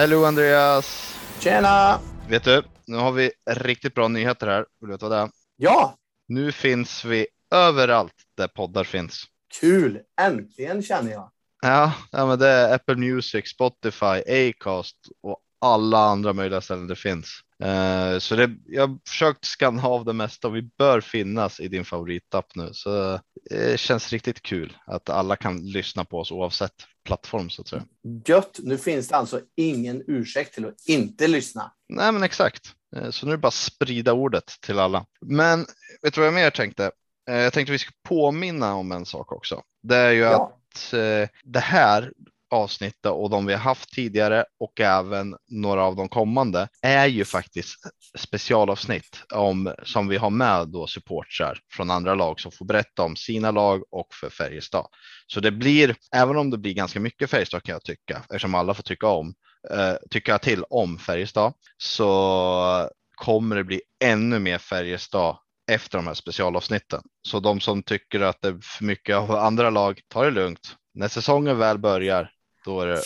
Hello Andreas! Tjena! Vet du, nu har vi riktigt bra nyheter här. Vill du veta vad det är? Ja, Nu finns vi överallt där poddar finns. kul! Äntligen känner jag. Ja, ja men det är Apple Music, Spotify, Acast och alla andra möjliga ställen det finns. Eh, så det, jag har försökt skanna av det mesta och vi bör finnas i din favoritapp nu. Så det känns riktigt kul att alla kan lyssna på oss oavsett plattform så att säga. Gött! Nu finns det alltså ingen ursäkt till att inte lyssna. Nej, men exakt. Eh, Så nu är det bara sprida ordet till alla. Men vet du vad jag mer tänkte? Eh, Jag tänkte vi ska påminna om en sak också. Det är ju Ja. att eh, det här avsnittet och de vi har haft tidigare och även några av de kommande är ju faktiskt specialavsnitt om som vi har med då supportrar från andra lag som får berätta om sina lag och för Färjestad. Så det blir, även om det blir ganska mycket Färjestad kan jag tycka, eftersom alla får tycka om, eh, tycka till om Färjestad, så kommer det bli ännu mer Färjestad efter de här specialavsnitten. Så de som tycker att det är för mycket av andra lag, ta det lugnt. När säsongen väl börjar, då är det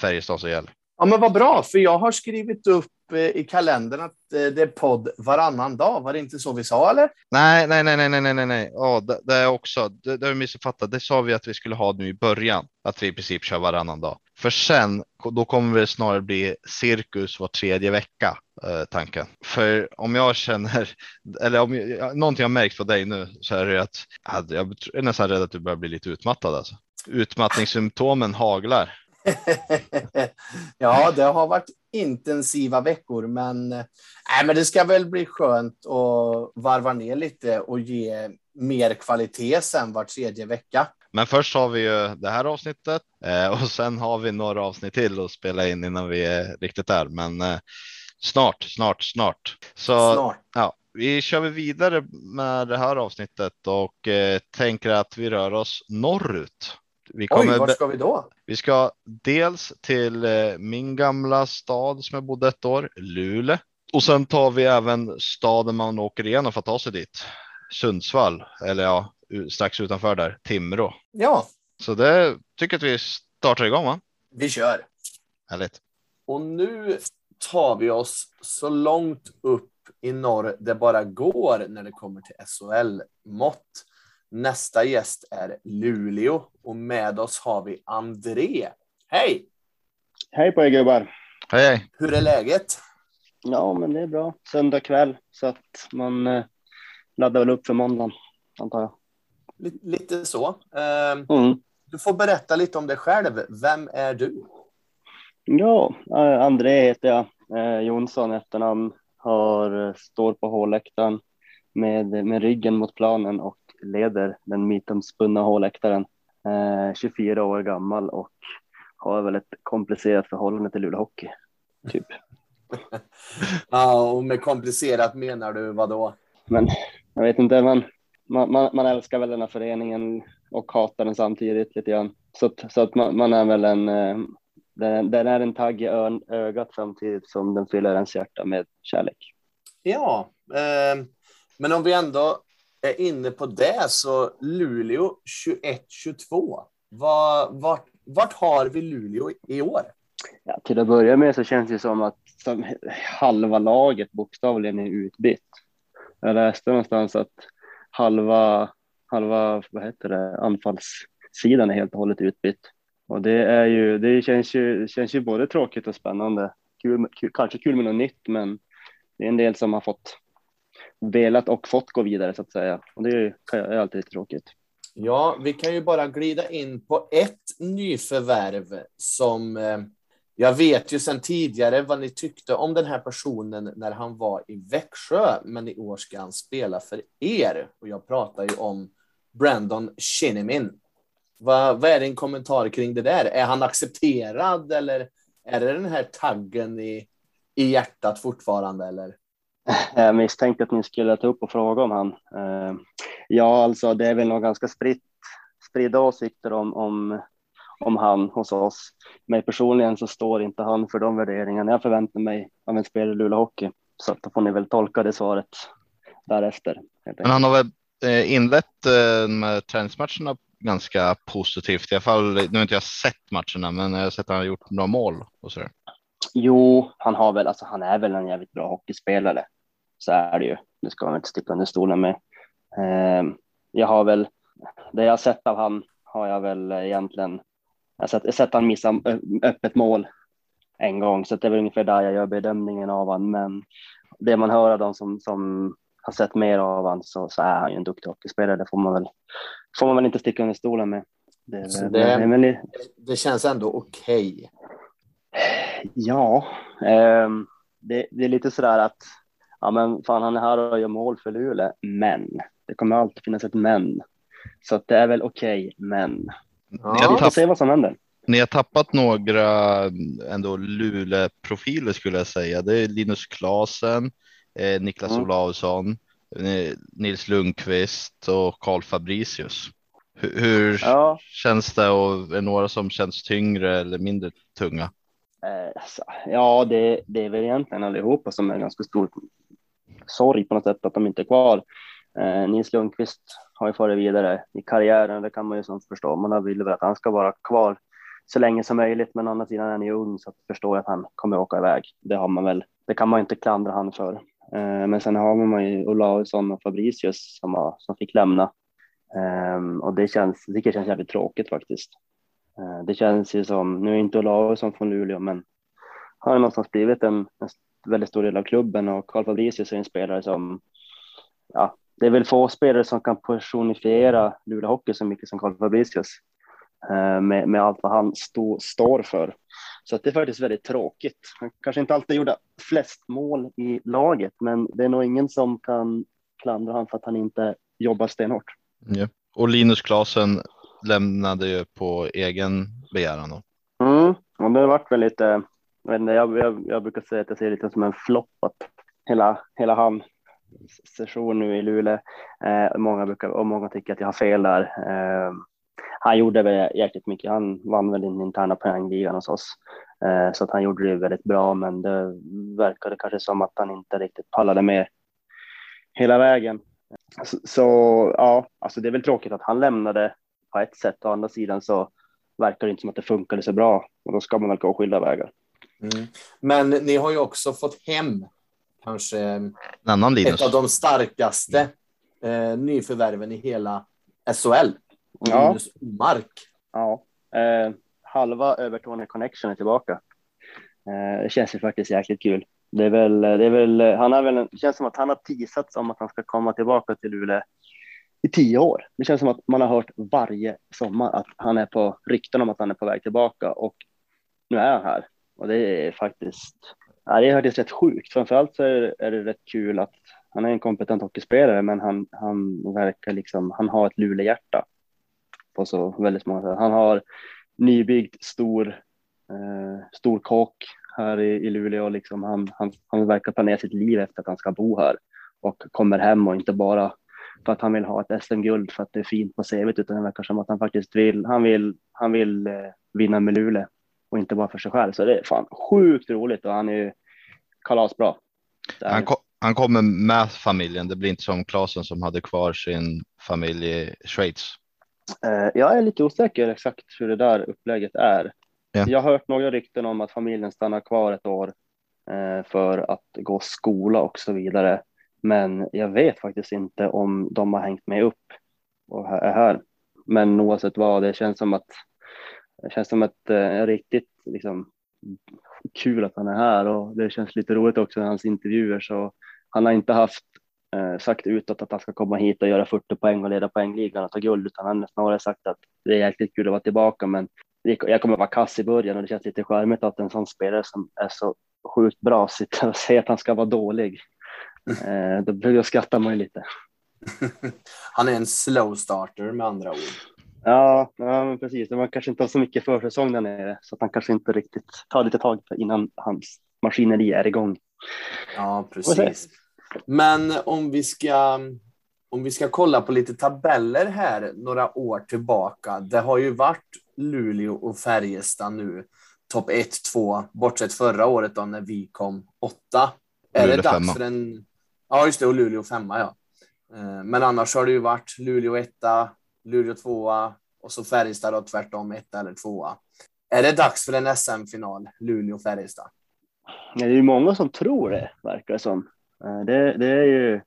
Färjestad som gäller. Ja, men vad bra, för jag har skrivit upp eh, i kalendern att eh, det är podd varannan dag. Var det inte så vi sa, eller? Nej, nej, nej, nej, nej, nej, nej. Ja, det, det är också, det, det har vi missuppfattat. Det sa vi att vi skulle ha nu i början, att vi i princip kör varannan dag. För sen, då kommer det snarare bli cirkus var tredje vecka, eh, tanken. För om jag känner, eller om jag, någonting jag märkt på dig nu, så är det att jag, jag är nästan rädd att du börjar bli lite utmattad alltså. Utmattningssymptomen haglar. ja, det har varit intensiva veckor, men, nej, men det ska väl bli skönt att varva ner lite och ge mer kvalitet sen var tredje vecka. Men först har vi ju det här avsnittet eh, och sen har vi några avsnitt till att spela in innan vi är riktigt där. Men eh, snart, snart, snart. Så Snart. ja, vi kör vi vidare med det här avsnittet och eh, tänker att vi rör oss norrut. Vi, Oj, kommer, var be- ska vi då? vi ska dels till eh, min gamla stad som jag bodde ett år, Luleå. Och sen tar vi även staden man åker igenom för att ta sig dit. Sundsvall, eller ja, strax utanför där, Timrå. Ja, Så det tycker jag att vi startar igång va? vi kör. Härligt. Och nu tar vi oss så långt upp i norr det bara går när det kommer till SHL-mått. Nästa gäst är Luleå och med oss har vi André. Hej! Hej på er gubbar! Hej, hej. Hur är läget? Ja, men det är bra. Söndag kväll så att man eh, laddar väl upp för måndagen antar jag. Lite, lite så. Ehm, Mm. Du får berätta lite om dig själv. Vem är du? Ja, eh, André heter jag. Eh, Jonsson efternamn. Har, eh, står på hårläktaren med, med ryggen mot planen och leder den mytomspunna hårläktaren. Eh, 24 år gammal och har väl ett komplicerat förhållande till Luleå Hockey. Typ. Ja, och med komplicerat menar du vad då? Men jag vet inte, man, man, man, älskar väl den här föreningen och hatar den samtidigt lite grann. Så, så att man, man är väl en, eh, den, den är en tagg i ögat samtidigt som den fyller ens hjärta med kärlek. Ja, ehm, men om vi ändå är inne på det så Luleå 21-22. Var, vart, vart har vi Luleå i år? Ja, till att börja med så känns det som att som halva laget bokstavligen är utbytt. Jag läste någonstans att halva, halva vad heter det, anfallssidan är helt och hållet utbytt. Och det är ju, det känns ju, känns ju både tråkigt och spännande. Kul, kul, kanske kul med något nytt, men det är en del som har fått velat och fått gå vidare så att säga. Och det är, ju- är alltid lite tråkigt. Ja, vi kan ju bara glida in på ett nyförvärv som eh, jag vet ju sedan tidigare vad ni tyckte om den här personen när han var i Växjö, men i år ska han spela för er. Och jag pratar ju om Brandon Shinnimin. Vad, vad är din kommentar kring det där? Är han accepterad eller är det den här taggen i, i hjärtat fortfarande? Eller? Jag misstänkte att ni skulle ta upp och fråga om han. Eh, Ja, alltså det är väl nog ganska spritt, spridda åsikter om, om, om han hos oss. Men personligen så står inte han för de värderingarna jag förväntar mig av en spelare i Luleå Hockey. Så då får ni väl tolka det svaret därefter. Men han har väl eh, inlett eh, med träningsmatcherna ganska positivt. I alla fall, nu har inte jag sett matcherna, men jag har sett att han har gjort några mål och så. där. Jo, han har väl, alltså han är väl en jävligt bra hockeyspelare. Så är det ju. Det ska man inte sticka under stolen med. Eh, jag har väl, det jag har sett av han har jag väl egentligen, jag har sett, jag sett han missa öppet mål en gång, så det är väl ungefär där jag gör bedömningen av han. Men det man hör av de som, som har sett mer av han så, så är han ju en duktig hockeyspelare. Det får man väl, får man väl inte sticka under stolen med. Det, det, det, det, det känns ändå okej. Okay. Ja, eh, det, det, är lite sådär att ja, men fan, han är här och gör mål för Luleå, men det kommer alltid finnas ett men. Så det är väl okej, okay, men ja. vi får se vad som händer. Ni har tappat några ändå Luleå-profiler skulle jag säga. Det är Linus Klasen, eh, Niklas mm. Olausson, eh, Nils Lundqvist och Karl Fabricius. Hur, hur ja. känns det och är det några som känns tyngre eller mindre tunga? Eh, alltså, ja, det, det är väl egentligen allihopa som är ganska stor sorg på något sätt att de inte är kvar. Eh, Nils Lundqvist har ju farit vidare i karriären, det kan man ju som förstå. Man vill väl att han ska vara kvar så länge som möjligt, men å andra sidan är han ju ung så att förstår jag att han kommer åka iväg. Det har man väl. Det kan man ju inte klandra han för. Eh, men sen har man ju Olausson och Fabricius som, har, som fick lämna eh, och det känns, det känns jävligt tråkigt faktiskt. Eh, det känns ju som, nu är inte Olausson från Luleå, men han har någonstans blivit en, en väldigt stor del av klubben och Karl Fabricius är en spelare som, ja, det är väl få spelare som kan personifiera Luleå Hockey så mycket som Karl Fabricius uh, med, med allt vad han stå, står för. Så det är faktiskt väldigt tråkigt. Han kanske inte alltid gjorde flest mål i laget, men det är nog ingen som kan klandra honom för att han inte jobbar stenhårt. Ja. Och Linus Klasen lämnade ju på egen begäran. Då. Mm, och det har varit väl lite, jag, jag, jag, jag brukar säga att jag ser det lite som en flopp att hela, hela han session nu i Luleå. Eh, många brukar, och många tycker att jag har fel där. Eh, han gjorde väl jäkligt mycket. Han vann väl den interna poängligan hos oss. Eh, så att han gjorde det väldigt bra, men det verkade kanske som att han inte riktigt pallade med hela vägen. Så, så, ja, alltså det är väl tråkigt att han lämnade på ett sätt. Å andra sidan så verkar det inte som att det funkade så bra och då ska man väl gå skilda vägar. Mm. Men ni har ju också fått hem kanske annan ett av de starkaste eh, nyförvärven i hela SHL. Ja. Linus Mark. Ja, eh, halva Övertorneå Connection är tillbaka. Eh, det känns ju faktiskt jäkligt kul. Det är väl, det är väl, han har väl, det känns som att han har tisats om att han ska komma tillbaka till Luleå i tio år. Det känns som att man har hört varje sommar att han är på rykten om att han är på väg tillbaka och nu är han här och det är faktiskt, ja, det är faktiskt rätt sjukt. Framförallt så är det, är det rätt kul att han är en kompetent hockeyspelare, men han, han verkar liksom, han har ett Luleå-hjärta på så väldigt många sätt. Han har nybyggd stor, eh, stor kåk här i, i Luleå. Liksom han, han, han verkar planera sitt liv efter att han ska bo här och kommer hem och inte bara för att han vill ha ett SM-guld för att det är fint på CVt utan det verkar som att han faktiskt vill, han vill, han vill eh, vinna med Luleå och inte bara för sig själv. Så det är fan sjukt roligt och han är ju kalasbra. Han, ko han kommer med familjen. Det blir inte som Klasen som hade kvar sin familj i Schweiz. Eh, jag är lite osäker exakt hur det där upplägget är. Ja. Jag har hört några rykten om att familjen stannar kvar ett år eh, för att gå skola och så vidare. Men jag vet faktiskt inte om de har hängt med upp och är här. Men oavsett vad, det känns som att det känns som ett eh, riktigt liksom, kul att han är här och det känns lite roligt också i hans intervjuer så han har inte haft eh, sagt utåt att han ska komma hit och göra 40 poäng och leda poängligan och ta guld utan han har snarare sagt att det är jäkligt kul att vara tillbaka men jag kommer vara kass i början och det känns lite charmigt att en sån spelare som är så sjukt bra sitter och säger att han ska vara dålig. Eh, då skrattar man ju lite. han är en slow starter med andra ord. Ja, ja men precis. Man kanske inte har så mycket försäsong där nere så att han kanske inte riktigt tar lite tag innan hans maskineri är igång. Ja, precis. Men om vi ska om vi ska kolla på lite tabeller här några år tillbaka. Det har ju varit Luleå och Färjestad nu topp 1, 2, bortsett förra året då när vi kom åtta. Är Luleå det dags femma. för en... Ja, just det, och Luleå femma, ja. Eh, men annars har det ju varit Luleå etta, Luleå tvåa och så Färjestad då tvärtom etta eller tvåa. Är det dags för en SM-final, Luleå-Färjestad? det är ju många som tror det, verkar det som. Eh, det, det är ju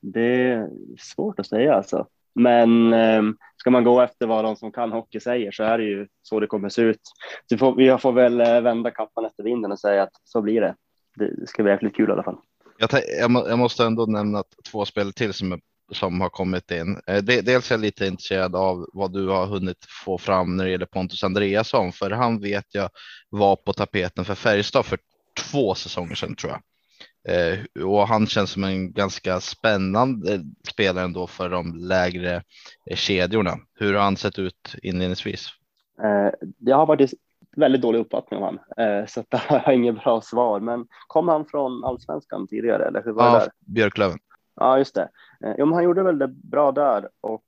det är svårt att säga alltså. Men eh, ska man gå efter vad de som kan hockey säger så är det ju så det kommer se ut. Så får, vi får väl eh, vända kappan efter vinden och säga att så blir det. Det ska bli jäkligt kul i alla fall. Jag, jag, måste ändå nämna två spel till som, som har kommit in. Eh, dels är jag lite intresserad av vad du har hunnit få fram när det gäller Pontus Andreasson, för han vet jag var på tapeten för Färjestad för två säsonger sedan tror jag. Eh, och han känns som en ganska spännande spelare ändå för de lägre eh, kedjorna. Hur har han sett ut inledningsvis? Jag har faktiskt väldigt dålig uppfattning om han, så jag har inget bra svar. Men kom han från allsvenskan tidigare eller hur var ja, det där? Björklöven. Ja, just det. Eh, jo, men han gjorde väl det bra där och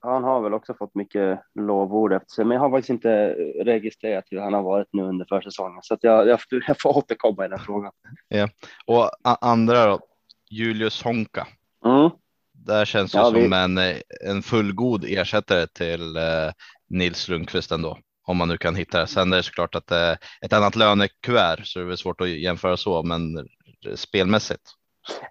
han har väl också fått mycket lovord efter sig, men jag har faktiskt inte registrerat hur han har varit nu under försäsongen, så att jag, jag, jag får återkomma i den frågan. Ja, och andra då, Julius Honka. Mm. Där känns det ja, som vi... en, en fullgod ersättare till eh, Nils Lundqvist ändå, om man nu kan hitta det. Sen är det såklart att eh, ett annat lönekuvert, så det är svårt att jämföra så, men spelmässigt.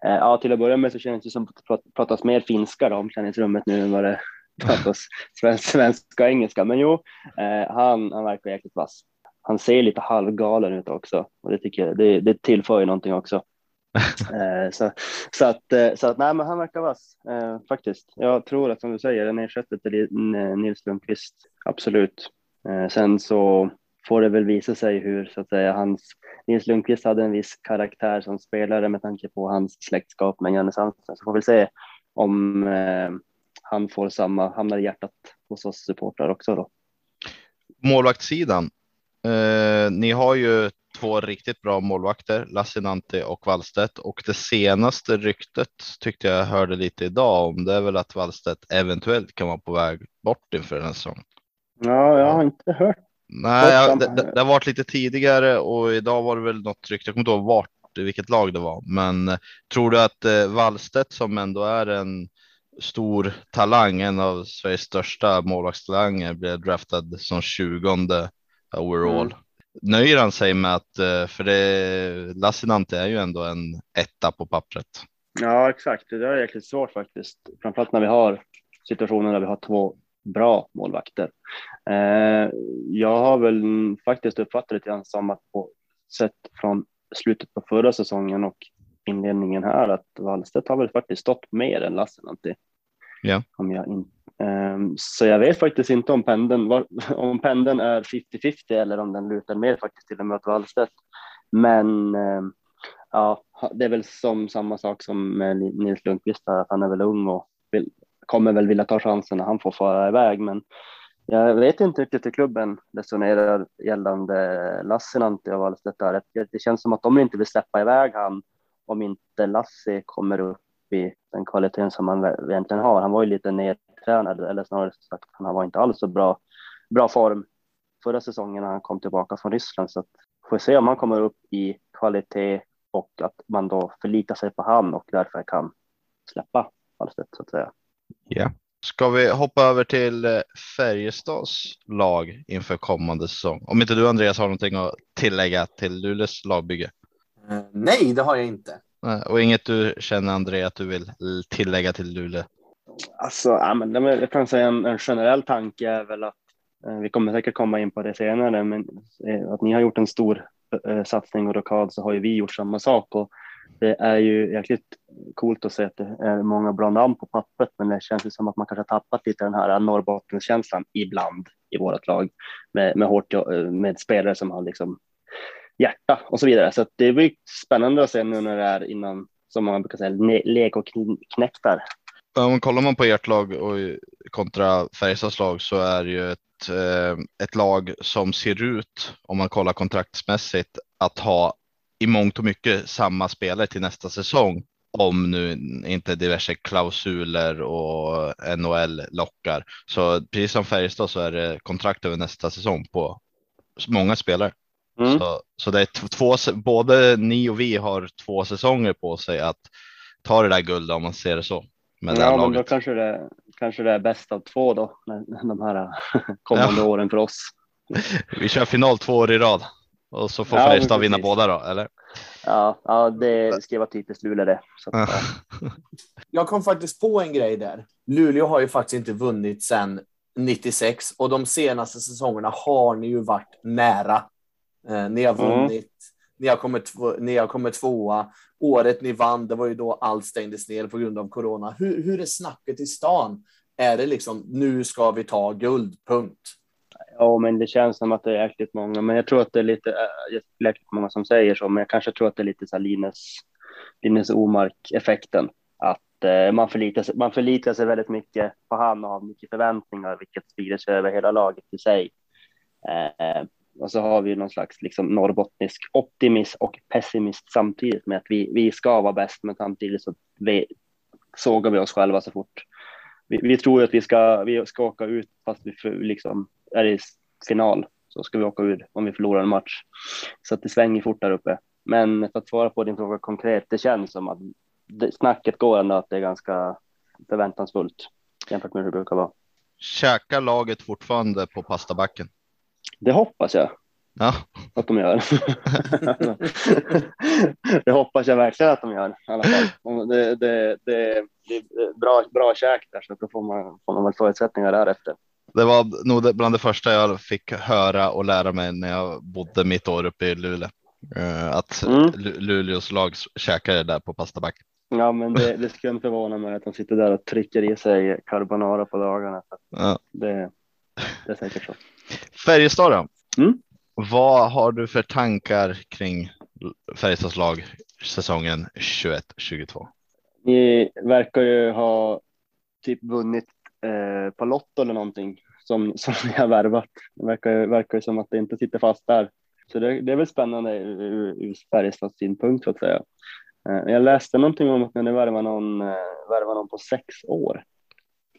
Eh, ja, till att börja med så känns det som att det pratas mer finska i omklädningsrummet nu än vad det pratas svenska, svenska och engelska. Men jo, eh, han, han verkar jäkligt vass. Han ser lite halvgalen ut också och det tycker jag, det, det tillför ju någonting också. eh, så, så, att, så att nej, men han verkar vass eh, faktiskt. Jag tror att som du säger, en ersättare till Nils Lundqvist, absolut. Eh, sen så får det väl visa sig hur så att säga hans Nils Lundqvist hade en viss karaktär som spelare med tanke på hans släktskap med Janne Sandström. Så får vi se om eh, han får samma, hamnar i hjärtat hos oss supportrar också då. Målvaktssidan. Eh, ni har ju två riktigt bra målvakter, Lassinantti och Wallstedt och det senaste ryktet tyckte jag hörde lite idag om det är väl att Wallstedt eventuellt kan vara på väg bort inför den här säsongen. Ja, jag har inte hört. Nej, jag, det, det, har varit lite tidigare och idag var det väl något rykte. Jag kommer inte ihåg vart, vilket lag det var, men eh, tror du att eh, Wallstedt som ändå är en stor talang, en av Sveriges största målvaktstalanger, blev draftad som 20 overall. Mm. Nöjer han sig med att, eh, för det, Lassinantti är ju ändå en etta på pappret. Ja, exakt. Det är jäkligt svårt faktiskt, framförallt när vi har situationer där vi har två bra målvakter. Eh, jag har väl faktiskt uppfattat det som att på sett från slutet på förra säsongen och inledningen här att Wallstedt har väl faktiskt stått mer än Lassinantti. Ja. Om jag in, um, så jag vet faktiskt inte om pendeln, var, om pendeln är 50-50 eller om den lutar mer faktiskt till och med åt Wallstedt. Men um, ja, det är väl som samma sak som med Nils Lundqvist, att han är väl ung och vill, kommer väl vilja ta chansen när han får fara iväg. Men jag vet inte riktigt hur klubben resonerar gällande Lassinantti och Wallstedt. Där. Det känns som att de inte vill släppa iväg han om inte Lassi kommer upp i den kvaliteten som han egentligen har. Han var ju lite nedtränad, eller snarare sagt, han var inte alls så bra, bra form förra säsongen när han kom tillbaka från Ryssland. Så att får se om han kommer upp i kvalitet och att man då förlitar sig på han och därför kan släppa Wallstedt så att säga. Ja. Ska vi hoppa över till eh, Färjestads lag inför kommande säsong? Om inte du Andreas har någonting att tillägga till Luleås lagbygge? Uh, nej, det har jag inte. Och inget du känner André att du vill tillägga till Luleå? Alltså, ja, men jag kan säga en, en generell tanke är väl att eh, vi kommer säkert komma in på det senare, men eh, att ni har gjort en stor eh, satsning och rockad så har ju vi gjort samma sak och det är ju jäkligt coolt att se att det är många bra namn på pappret, men det känns ju som att man kanske har tappat lite den här Norrbottenskänslan ibland i vårt lag med, med hårt eh, med spelare som har liksom hjärta och så vidare. Så det blir spännande att se nu när det är innan, som man brukar säga, legoknäktar. Om kollar man på ert lag och kontra Färjestads lag så är det ju ett, eh, ett lag som ser ut, om man kollar kontraktsmässigt, att ha i mångt och mycket samma spelare till nästa säsong. Om nu inte diverse klausuler och NHL lockar. Så precis som Färjestad så är det kontrakt över nästa säsong på många spelare. Mm. Så, så det är två, både ni och vi har två säsonger på sig att ta det där guldet om man ser det så. Med ja, men då kanske det, kanske det är bäst av två då, de här kommande ja. åren för oss. Vi kör final två år i rad. Och så får Ja, Färjestad vinna båda då, eller? Ja, ja det ska vara typiskt Luleå det. Så att, ja. Jag kom faktiskt på en grej där. Luleå har ju faktiskt inte vunnit sedan 96 och de senaste säsongerna har ni ju varit nära. Eh, ni har Mm. vunnit. Ni har, kommit två, ni har kommit tvåa. Året ni vann, det var ju då allt stängdes ner på grund av corona. Hur, hur är snacket i stan? Är det liksom nu ska vi ta guld, punkt? Ja, men det känns som att det är jäkligt många. Men jag tror att det är lite äh, jäkligt många som säger så. Men jag kanske tror att det är lite så här Linus, Linus Omark effekten. Att eh, man, förlitar sig, man förlitar sig väldigt mycket på han och har mycket förväntningar, vilket sprider sig över hela laget i sig. Eh, och så har vi någon slags liksom norrbottnisk optimism och pessimist samtidigt med att vi, vi ska vara bäst, men samtidigt så vi, sågar vi oss själva så fort. Vi, vi tror ju att vi ska, vi ska åka ut fast vi för, liksom är i final så ska vi åka ut om vi förlorar en match. Så att det svänger fort där uppe. Men för att svara på din fråga konkret, det känns som att det, snacket går ändå att det är ganska förväntansfullt jämfört med hur det brukar vara. Käkar laget fortfarande på pastabacken? Det hoppas jag Ja, att de gör. det hoppas jag verkligen att de gör Det, det, det, det är bra, bra käk där så då får man, får man väl förutsättningar därefter. Det var nog bland det första jag fick höra och lära mig när jag bodde mitt år uppe i Luleå. Eh, Att Mm. Lu- Luleås lag käkade där på pastabacken. Ja, men det, det skulle inte förvåna mig att de sitter där och trycker i sig carbonara på dagarna. Ja. det, det är säkert så. Färjestad då? Mm. Vad har du för tankar kring Färjestads lag säsongen 21-22? Ni verkar ju ha typ vunnit eh, på Lotto eller någonting som, som ni har värvat. Det verkar, ju- verkar ju som att det inte sitter fast där. Så det, det är väl spännande ur, ur, Färjestads synpunkt så att säga. Eh, jag läste någonting om att ni värvar någon, eh, värvar någon på sex år.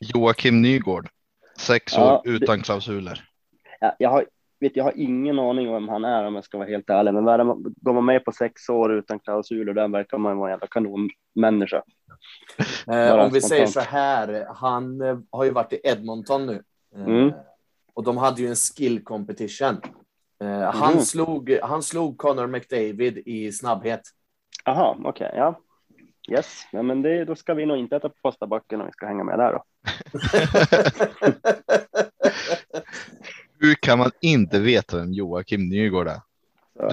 Joakim Nygård, sex Ja, år utan klausuler. Jag, jag, har, vet, jag har ingen aning om vem han är om jag ska vara helt ärlig. Men värvar man- går man med på sex år utan klausuler, där verkar man vara en jävla kanonmänniska. Eh, om vi säger så här, han eh, har ju varit i Edmonton nu. Eh, Mm. Och de hade ju en skill competition. Eh, han, Mhm. slog, han slog Connor McDavid i snabbhet. Jaha, okej, ja. Yes, ja, men det, då ska vi nog inte äta på pastabacken om vi ska hänga med där då. Hur kan man inte veta vem Joakim Nygård är?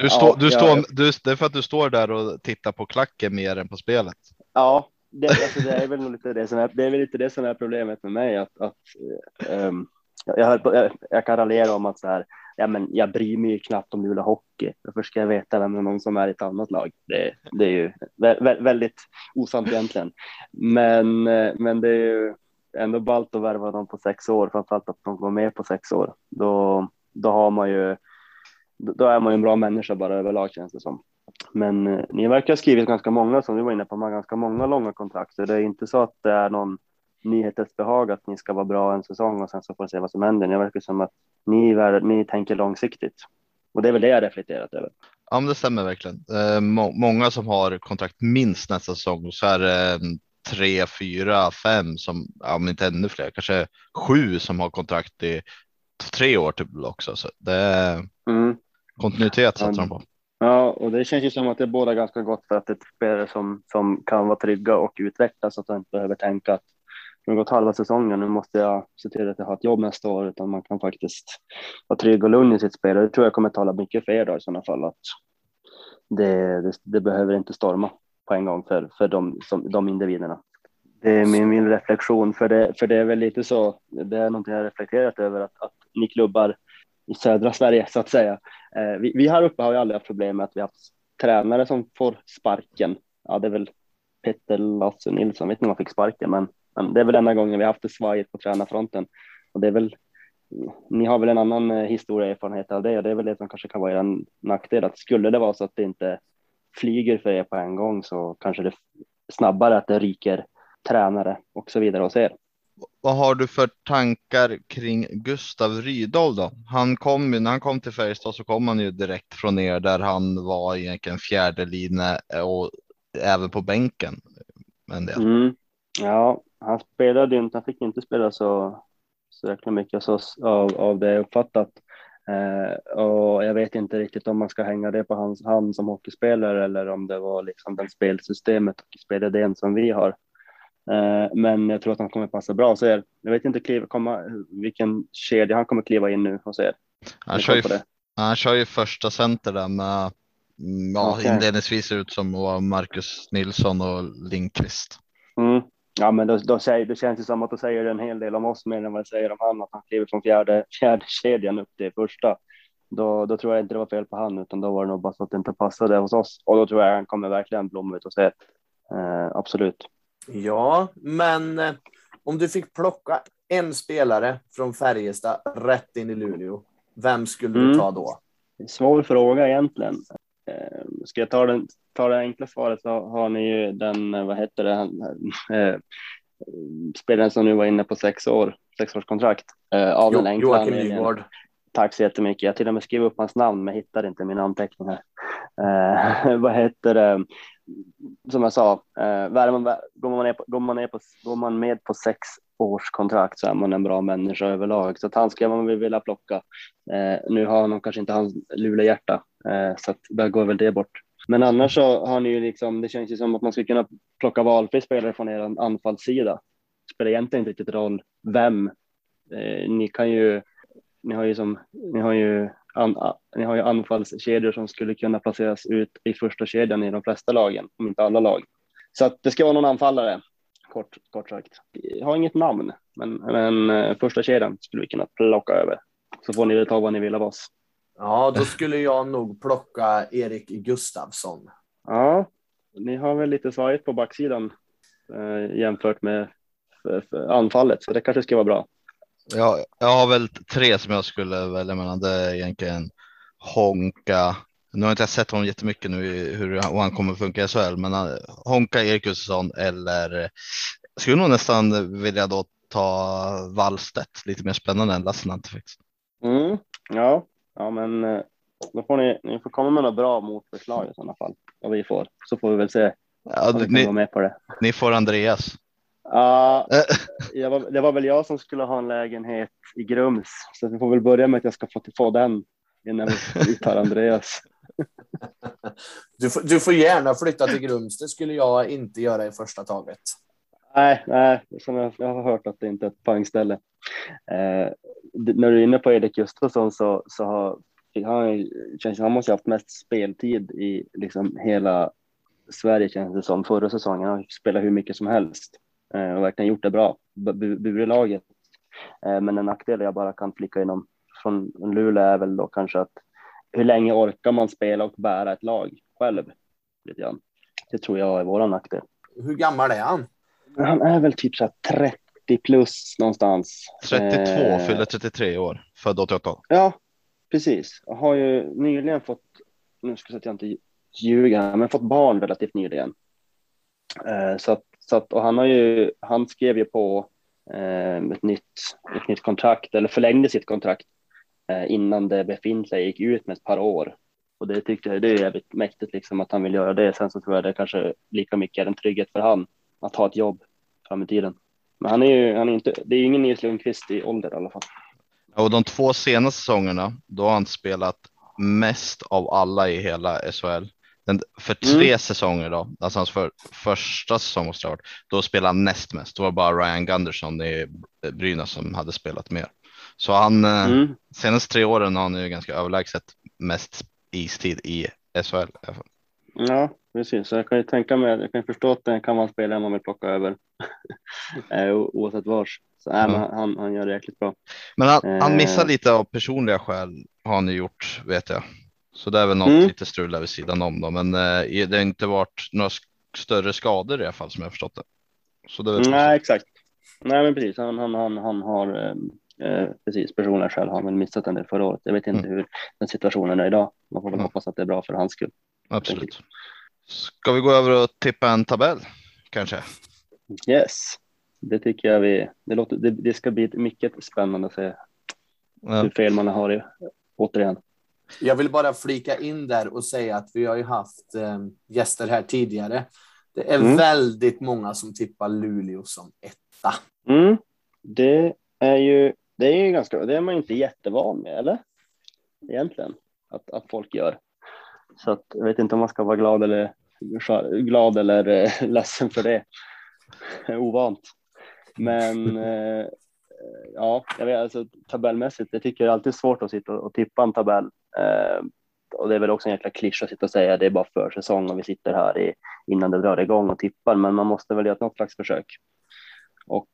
Du står, ja, du jag- står, du, det är för att du står där och tittar på klacken mer än på spelet. Ja, det, alltså, det är väl lite det som är, det är väl lite det som är problemet med mig. Att, att, um, jag, jag, på- jag, jag kan raljera om att så här, ja, men jag bryr mig ju knappt om Luleå Hockey. Varför ska jag veta vem någon som är i ett annat lag? Det, det är ju vä, vä, väldigt osant egentligen. Men, eh, men det är ju ändå ballt att värva dem på sex år, framförallt att de går med på sex år. Då, då har man ju, då är man ju en bra människa bara överlag känns det som. Men eh, ni verkar ha skrivit ganska många som vi var inne på, man ganska många långa kontrakt. Så det är inte så att det är någon nyhetens behag att ni ska vara bra en säsong och sen så får vi se vad som händer. Det verkar som att ni, är- ni tänker långsiktigt. Och det är väl det jag reflekterat över. Ja, men det stämmer verkligen. Eh, må, många som har kontrakt minst nästa säsong så är det eh, tre, fyra, fem som, ja, men inte ännu fler, kanske sju som har kontrakt i tre år typ också. Så det är Mm. kontinuitet satsar de på. Ja, och det känns ju som att det är båda ganska gott för att det är spelare som, som kan vara trygga och utvecklas så att man inte behöver tänka att nu har gått halva säsongen, nu måste jag se till att jag har ett jobb nästa år, utan man kan faktiskt vara trygg och lugn i sitt spel. Och det tror jag kommer tala mycket för er då i sådana fall, att det, det, det behöver inte storma på en gång för, för de, som, de individerna. Det är min, min reflektion, för det, för det är väl lite så, det är någonting jag reflekterat över, att, att ni klubbar i södra Sverige så att säga. Eh, vi, vi här uppe har ju aldrig haft problem med att vi har haft tränare som får sparken. Ja, det är väl Petter Lasse Nilsson, vet inte om han fick sparken, men, men det är väl enda gången vi haft det svajigt på tränarfronten. Och det är väl, ni har väl en annan eh, historia erfarenhet av det och det är väl det som kanske kan vara en nackdel. Att skulle det vara så att det inte flyger för er på en gång så kanske det snabbare att det ryker tränare och så vidare hos er. Vad har du för tankar kring Gustav Rydahl då? Han kom ju, när han kom till Färjestad så kom han ju direkt från er där han var egentligen fjärde linje eh, och även på bänken. Men det. Mm. Ja, han spelade ju inte, han fick inte spela så, så jäkla mycket så, av, av det jag uppfattat. Eh, och jag vet inte riktigt om man ska hänga det på hans hand som hockeyspelare eller om det var liksom den spelsystemet och spelidén som vi har. Eh, men jag tror att han kommer passa bra hos er. Jag vet inte kliva, komma, vilken kedja han kommer kliva in nu hos er. Han kör, ju, han kör ju första center där med mm, ja, okay. inledningsvis ut som Marcus Nilsson och Lindqvist. Mm. Ja, men då, då, säger, det känns det som att du säger en hel del om oss mer än vad det säger om han, att han kliver från fjärde, fjärde kedjan upp till första. Då, då tror jag inte det var fel på han, utan då var det nog bara så att det inte passade hos oss. Och då tror jag han kommer verkligen blomma ut och se. Eh, absolut. Ja, men eh, om du fick plocka en spelare från Färjestad rätt in i Luleå, vem skulle mm. du ta då? Svår fråga egentligen. Eh, ska jag ta, den, ta det enkla svaret så har ni ju den, eh, vad heter det, eh, spelaren som nu var inne på sex år, sexårskontrakt. Eh, av jo, den enkla Joakim Nygård. Tack så jättemycket. Jag till och med skrev upp hans namn men hittade inte min anteckning här. Eh, vad heter det? Som jag sa, eh, man, går, man på, går, man på, går man med på sex års kontrakt så är man en bra människa överlag. Så att han ska man vilja plocka. Eh, nu har han kanske inte hans Luleå-hjärta eh, så att där går väl det bort. Men annars så har ni ju liksom, det känns ju som att man skulle kunna plocka valfri spelare från er anfallssida. Det spelar egentligen inte riktigt roll vem. Eh, ni kan ju ni har ju, som, ni har ju, an, ni har ju anfallskedjor som skulle kunna placeras ut i första kedjan i de flesta lagen, om inte alla lag. Så att det ska vara någon anfallare, kort, kort sagt. Jag har inget namn, men, men eh, första kedjan skulle vi kunna plocka över. Så får ni väl ta vad ni vill av oss. Ja, då skulle jag nog plocka Erik Gustavsson. Ja, ni har väl lite svajigt på backsidan eh, jämfört med för, för anfallet, så det kanske ska vara bra. Ja, jag har väl tre som jag skulle välja mellan. Det är egentligen Honka. Nu har inte jag sett honom jättemycket nu hur han kommer funka i SHL, men eh, Honka, Erik Gustafsson eller jag skulle nog nästan vilja då ta Wallstedt. Lite mer spännande än Lassinantti. Mm, ja, ja, men eh, då får ni, ni får komma med några bra motförslag i sådana fall. Vad vi får, så får vi väl se. Ja, ni, med på det. ni får Andreas. Ja, uh, var, det var väl jag som skulle ha en lägenhet i Grums, så vi får väl börja med att jag ska få, få den innan vi tar Andreas. Du får, du får gärna flytta till Grums, det skulle jag inte göra i första taget. Nej, nej, som jag, jag har hört att det inte är ett poängställe. Eh, när du är inne på Erik Gustafsson så, så har han, känns, han måste ha haft mest speltid i liksom hela Sverige känns det som förra säsongen. Han spelat hur mycket som helst. Eh, och verkligen gjort det bra, burit laget. Eh, men en nackdel jag bara kan flicka inom från Luleå är väl då kanske att hur länge orkar man spela och bära ett lag själv? Lite grann. Det tror jag är våran nackdel. Hur gammal är han? Han är väl typ så 30 plus någonstans. 32, eh, fyller 33 år, född 88. Ja, precis. Jag har ju nyligen fått, nu ska jag säga att jag inte ljuger, men fått barn relativt nyligen. Eh, så att så att, och han, har ju, han skrev ju på eh, ett, nytt, ett nytt kontrakt, eller förlängde sitt kontrakt eh, innan det befintliga gick ut med ett par år. Och det tyckte jag det är jävligt mäktigt liksom att han vill göra det. Sen så tror jag det kanske lika mycket är en trygghet för han att ha ett jobb fram i tiden. Men han är ju, han är inte, det är ju ingen Nils Lundqvist i ålder i alla fall. Och de två senaste säsongerna, då har han spelat mest av alla i hela SHL. Den, för tre mm. säsonger då, alltså hans för, första säsong måste varit, då spelade han näst mest. Det var bara Ryan Gunderson i Brynäs som hade spelat mer. Så han eh, mm. senaste tre åren har han ju ganska överlägset mest istid i SHL. Ja, precis. Så jag kan ju tänka mig, jag kan förstå att det kan man spela om man vill plocka över eh, oavsett vars. Så äh, mm. han, han gör det jäkligt bra. Men han, han missar eh. lite av personliga skäl har han ju gjort vet jag. Så det är väl något mm. lite strul vid sidan om då, men eh, det har inte varit några större skador i alla fall som jag förstått det. Så det Nej, exakt. Nej, men precis. Han, han, han, han har eh, eh precis personliga skäl har han väl missat en del förra året. Jag vet inte mm. hur den situationen är idag. Man får väl mm. hoppas att det är bra för hans skull. Absolut. Ska vi gå över och tippa en tabell kanske? Yes, det tycker jag vi. Det, låter, det, det ska bli mycket spännande att se ja. hur fel man har i, återigen. Jag vill bara flika in där och säga att vi har ju haft eh, gäster här tidigare. Det är mm. väldigt många som tippar Luleå som etta. Mm. Det är ju det är ju ganska, det är man inte jättevan med, eller? egentligen att, att folk gör. Så att, jag vet inte om man ska vara glad eller glad eller eh, ledsen för det. Ovant. Men eh, ja, jag vet, alltså, tabellmässigt, jag tycker det är alltid svårt att sitta och tippa en tabell. Eh, och det är väl också en jäkla klyscha att sitta och säga det är bara försäsong och vi sitter här i, innan det drar igång och tippar, men man måste väl göra något slags försök. Och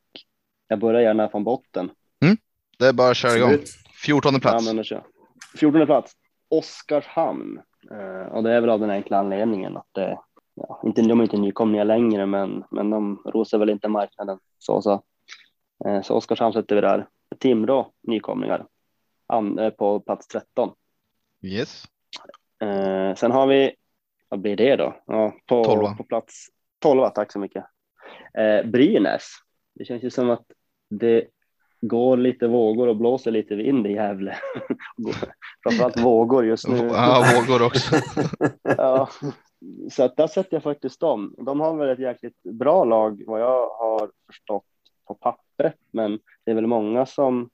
jag börjar gärna från botten. Mm, det är bara att köra igång. 14 plats. Ja, men 14 plats. Oskarshamn. Uh, och det är väl av den enkla anledningen att det, ja, inte, de är inte nykomlingar längre, men, men de rosar väl inte marknaden så. så. Uh, så Oskarshamn sätter vi där. Timrå nykomlingar An, på plats 13. Yes. sen har vi, vad blir det då? Ja, på, 12. på plats 12, tack så mycket. Brynäs. Det känns ju som att det går lite vågor och blåser lite vind i Gävle. Framförallt vågor just nu. Ja, vågor också. ja, så att där sätter jag faktiskt dem. De har väl ett jäkligt bra lag vad jag har förstått på pappret, men det är väl många som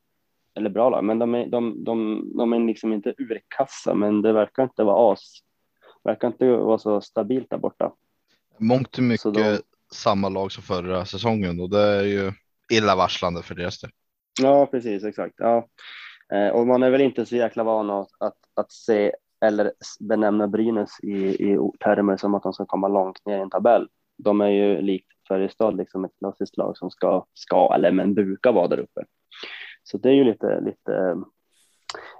eller bra lag, men de är, de, de, de är liksom inte urkassa, men det verkar inte vara as. Verkar inte vara så stabilt där borta. Mångt och mycket de... samma lag som förra säsongen och det är ju illavarslande för deras del. Ja, precis, exakt. Ja. Eh, och man är väl inte så jäkla van att, att, att se eller benämna Brynäs i, i termer som att de ska komma långt ner i en tabell. De är ju likt Färjestad, liksom ett klassiskt lag som ska, ska eller men brukar vara där uppe. Så det är ju lite, lite.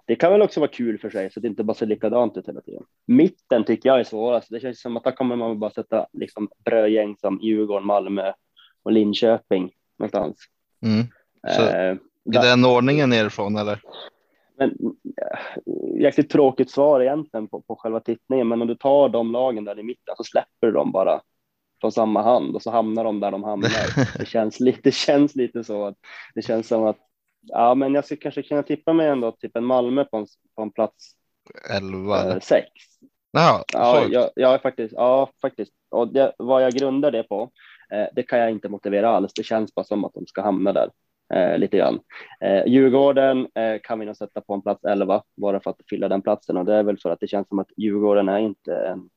Det kan väl också vara kul för sig så att det inte bara ser likadant ut hela tiden. Mitten tycker jag är svårast. Det känns som att där kommer man bara sätta liksom brödgäng som Djurgården, Malmö och Linköping någonstans. Mm. Så eh, i den ordningen nerifrån eller? Men, jäkligt tråkigt svar egentligen på, på själva tittningen, men om du tar de lagen där i mitten så släpper du dem bara från samma hand och så hamnar de där de hamnar. Det känns lite, det känns lite så att det känns som att ja, men jag skulle kanske kunna tippa mig ändå typ en Malmö på en, på en plats. 11 eh, sex. Jaha, ja, jag, jag faktiskt. Ja, faktiskt. Och det, vad jag grundar det på, eh, det kan jag inte motivera alls. Det känns bara som att de ska hamna där eh, lite grann. Eh, Djurgården eh, kan vi nog sätta på en plats 11 bara för att fylla den platsen och det är väl för att det känns som att Djurgården är inte en,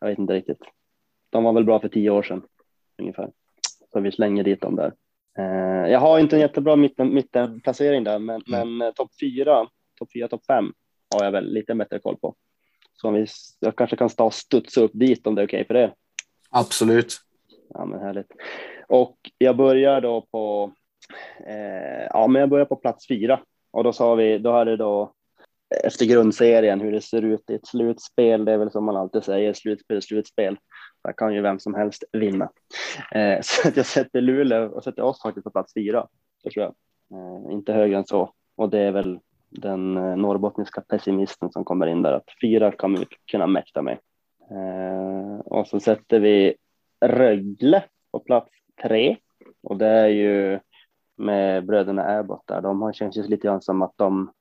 jag vet inte riktigt. De var väl bra för tio år sedan ungefär. Så vi slänger dit dem där. Eh, jag har inte en jättebra mitten, mittenplacering där, men, mm. men eh, topp fyra, topp fyra, topp fem har jag väl lite bättre koll på. Så om vi, jag kanske kan stå och studsa upp dit om det är okej okay för det. Absolut. Ja, men härligt. Och jag börjar då på Eh, ja, men jag börjar på plats fyra och då sa vi, då det då efter grundserien hur det ser ut i ett slutspel. Det är väl som man alltid säger, slutspel, slutspel. Där kan ju vem som helst vinna. Eh, så att jag sätter Luleå och sätter oss faktiskt på plats fyra. Det tror jag. Eh, inte högre än så. Och det är väl den eh, norrbottniska pessimisten som kommer in där att fyra kommer vi kunna mäkta med. Eh, och så sätter vi Rögle på plats tre och det är ju med bröderna Abbott där. De har känts lite grann som att de,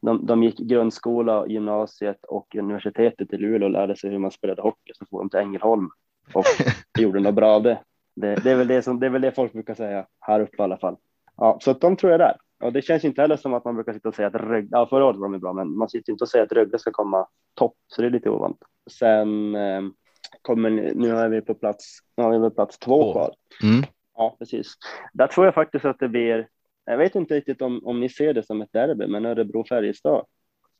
de, de gick grundskola, gymnasiet och universitetet i Luleå och lärde sig hur man spelade hockey. Så får de till Ängelholm och gjorde något bra av det. det. Det, är väl det, som, det är väl det folk brukar säga här uppe i alla fall. Ja, så att de tror jag där. Och det känns inte heller som att man brukar sitta och säga att Rögle, ja förra året var de bra, men man sitter inte och säger att Rögle ska komma topp, så det är lite ovant. Sen eh, kommer, nu är vi på plats, nu har vi på plats två kvar. Mm. Ja, precis. Där tror jag faktiskt att det blir. Jag vet inte riktigt om, om ni ser det som ett derby, men Örebro-Färjestad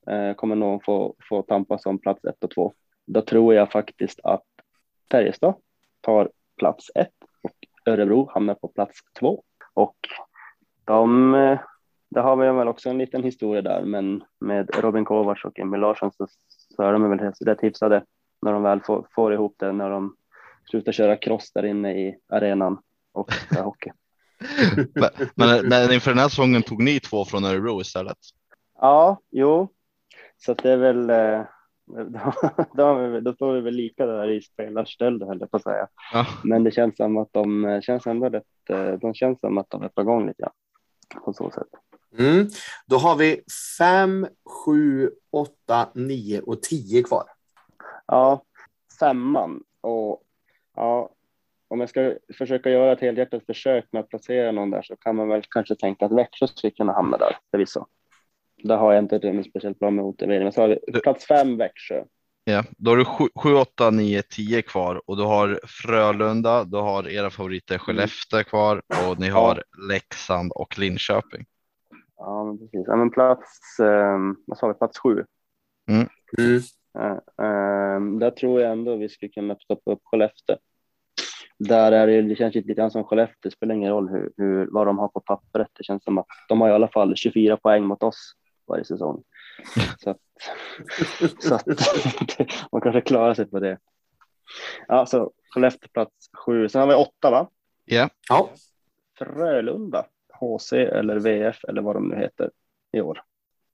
eh, kommer nog få, få tampas om plats ett och två. Då tror jag faktiskt att Färjestad tar plats ett och Örebro hamnar på plats två. Och de, eh, där har vi väl också en liten historia där, men med Robin Kovacs och Emil Larsson så, så är de väl rätt hyfsade när de väl får, får ihop det, när de slutar köra cross där inne i arenan och hockey men, men inför den här säsongen tog ni två från Örebro istället? Ja, jo, så det är väl. Eh, då, då, då står vi väl lika där i spelarstöld höll jag på att säga. Ja. Men det känns som att de eh, känns ändå rätt. Eh, de känns som att de är på gång lite grann på så sätt. Mm. Då har vi fem, sju, åtta, nio och tio kvar. Ja, femman och ja, om jag ska försöka göra ett helhjärtat försök med att placera någon där så kan man väl kanske tänka att Växjö skulle kunna hamna där förvisso. Där har jag inte en speciellt bra motivering. Men så har vi plats fem Växjö. Ja, då har du 7, 8, 9, 10 kvar och du har Frölunda, du har era favoriter Skellefteå kvar och ni har Leksand och Linköping. Ja, men precis. Ja, men plats, eh, vad sa vi, plats sju. Mm. Eh, eh, där tror jag ändå vi skulle kunna stoppa upp Skellefteå. Där är det, det känns lite grann som Skellefteå, det spelar ingen roll hur, hur, vad de har på pappret. Det känns som att de har i alla fall 24 poäng mot oss varje säsong. Så att, så att man kanske klarar sig på det. Ja, så Skellefteå plats sju. Sen har vi åtta, va? Ja, Ja. Frölunda, HC eller VF eller vad de nu heter i år.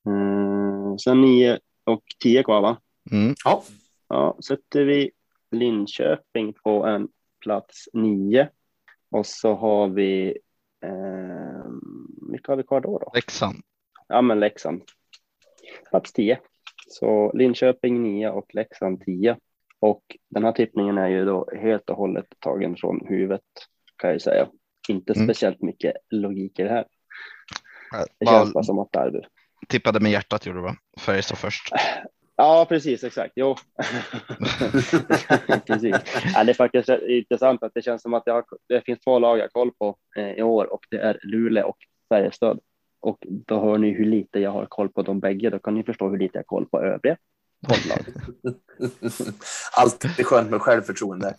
Mm, sen nio och tio kvar, va? mm. ja. Ja, sätter vi Linköping på en plats nio och så har vi eh, vilka har vi kvar då? då? Leksand. Ja, men Leksand. Plats 10. Så Linköping 9 och Leksand 10. Och den här tippningen är ju då helt och hållet tagen från huvudet kan jag ju säga. Inte Mm. speciellt mycket logik i det här. Det Bara känns bara som att det är det. tippade med hjärtat gjorde du va? Färjestad först. Ja, precis, exakt. Jo. precis. Ja, det är faktiskt intressant att det känns som att jag har, det finns två lag jag har koll på eh, i år och det är Luleå och Färjestad. Och då hör ni hur lite jag har koll på de bägge. Då kan ni förstå hur lite jag har koll på övriga poddlag. Alltid skönt med självförtroende.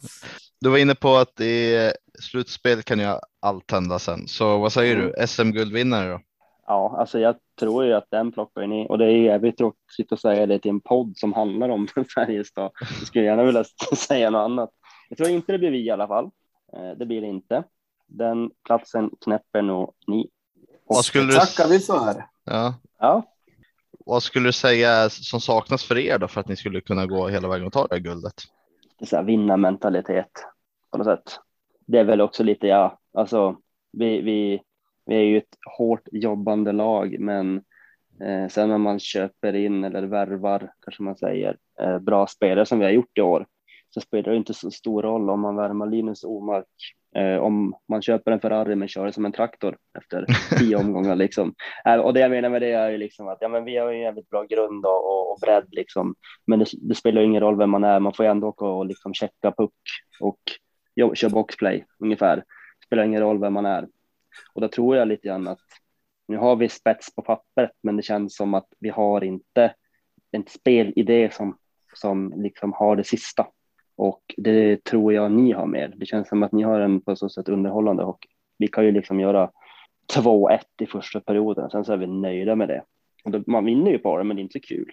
Du var inne på att i slutspel kan ju allt hända sen. Så vad säger Mm. du? SM-guldvinnare då? Ja, alltså jag tror ju att den plockar ni och det är jävligt tråkigt att sitta och säga det till en podd som handlar om Färjestad. Jag skulle gärna vilja säga något annat. Jag tror inte det blir vi i alla fall. Eh, Det blir det inte. Den platsen knäpper nog ni. Vad skulle Det du, tackar vi för. ja, Ja, vad skulle du säga som saknas för er då för att ni skulle kunna gå hela vägen och ta det här guldet? det är så här vinnarmentalitet på något sätt. Det är väl också lite, ja, alltså vi, vi, vi är ju ett hårt jobbande lag, men eh, sen när man köper in eller värvar, kanske man säger, eh, bra spelare som vi har gjort i år, så spelar det inte så stor roll om man värvar Linus Omark, eh, om man köper en Ferrari men kör det som en traktor efter tio omgångar liksom. Eh, och det jag menar med det är ju liksom att ja, men vi har ju en jävligt bra grund och, och, och bredd liksom. Men det, det spelar ingen roll vem man är, man får ju ändå åka och liksom checka puck och jo, köra boxplay ungefär. Det spelar ingen roll vem man är. Och då tror jag lite grann att nu har vi spets på pappret, men det känns som att vi har inte en spelidé som, som liksom har det sista. Och det tror jag ni har med. Det känns som att ni har en på så sätt underhållande och vi kan ju liksom göra 2-1 i första perioden. Sen så är vi nöjda med det. Man vinner ju på det, men det är inte kul.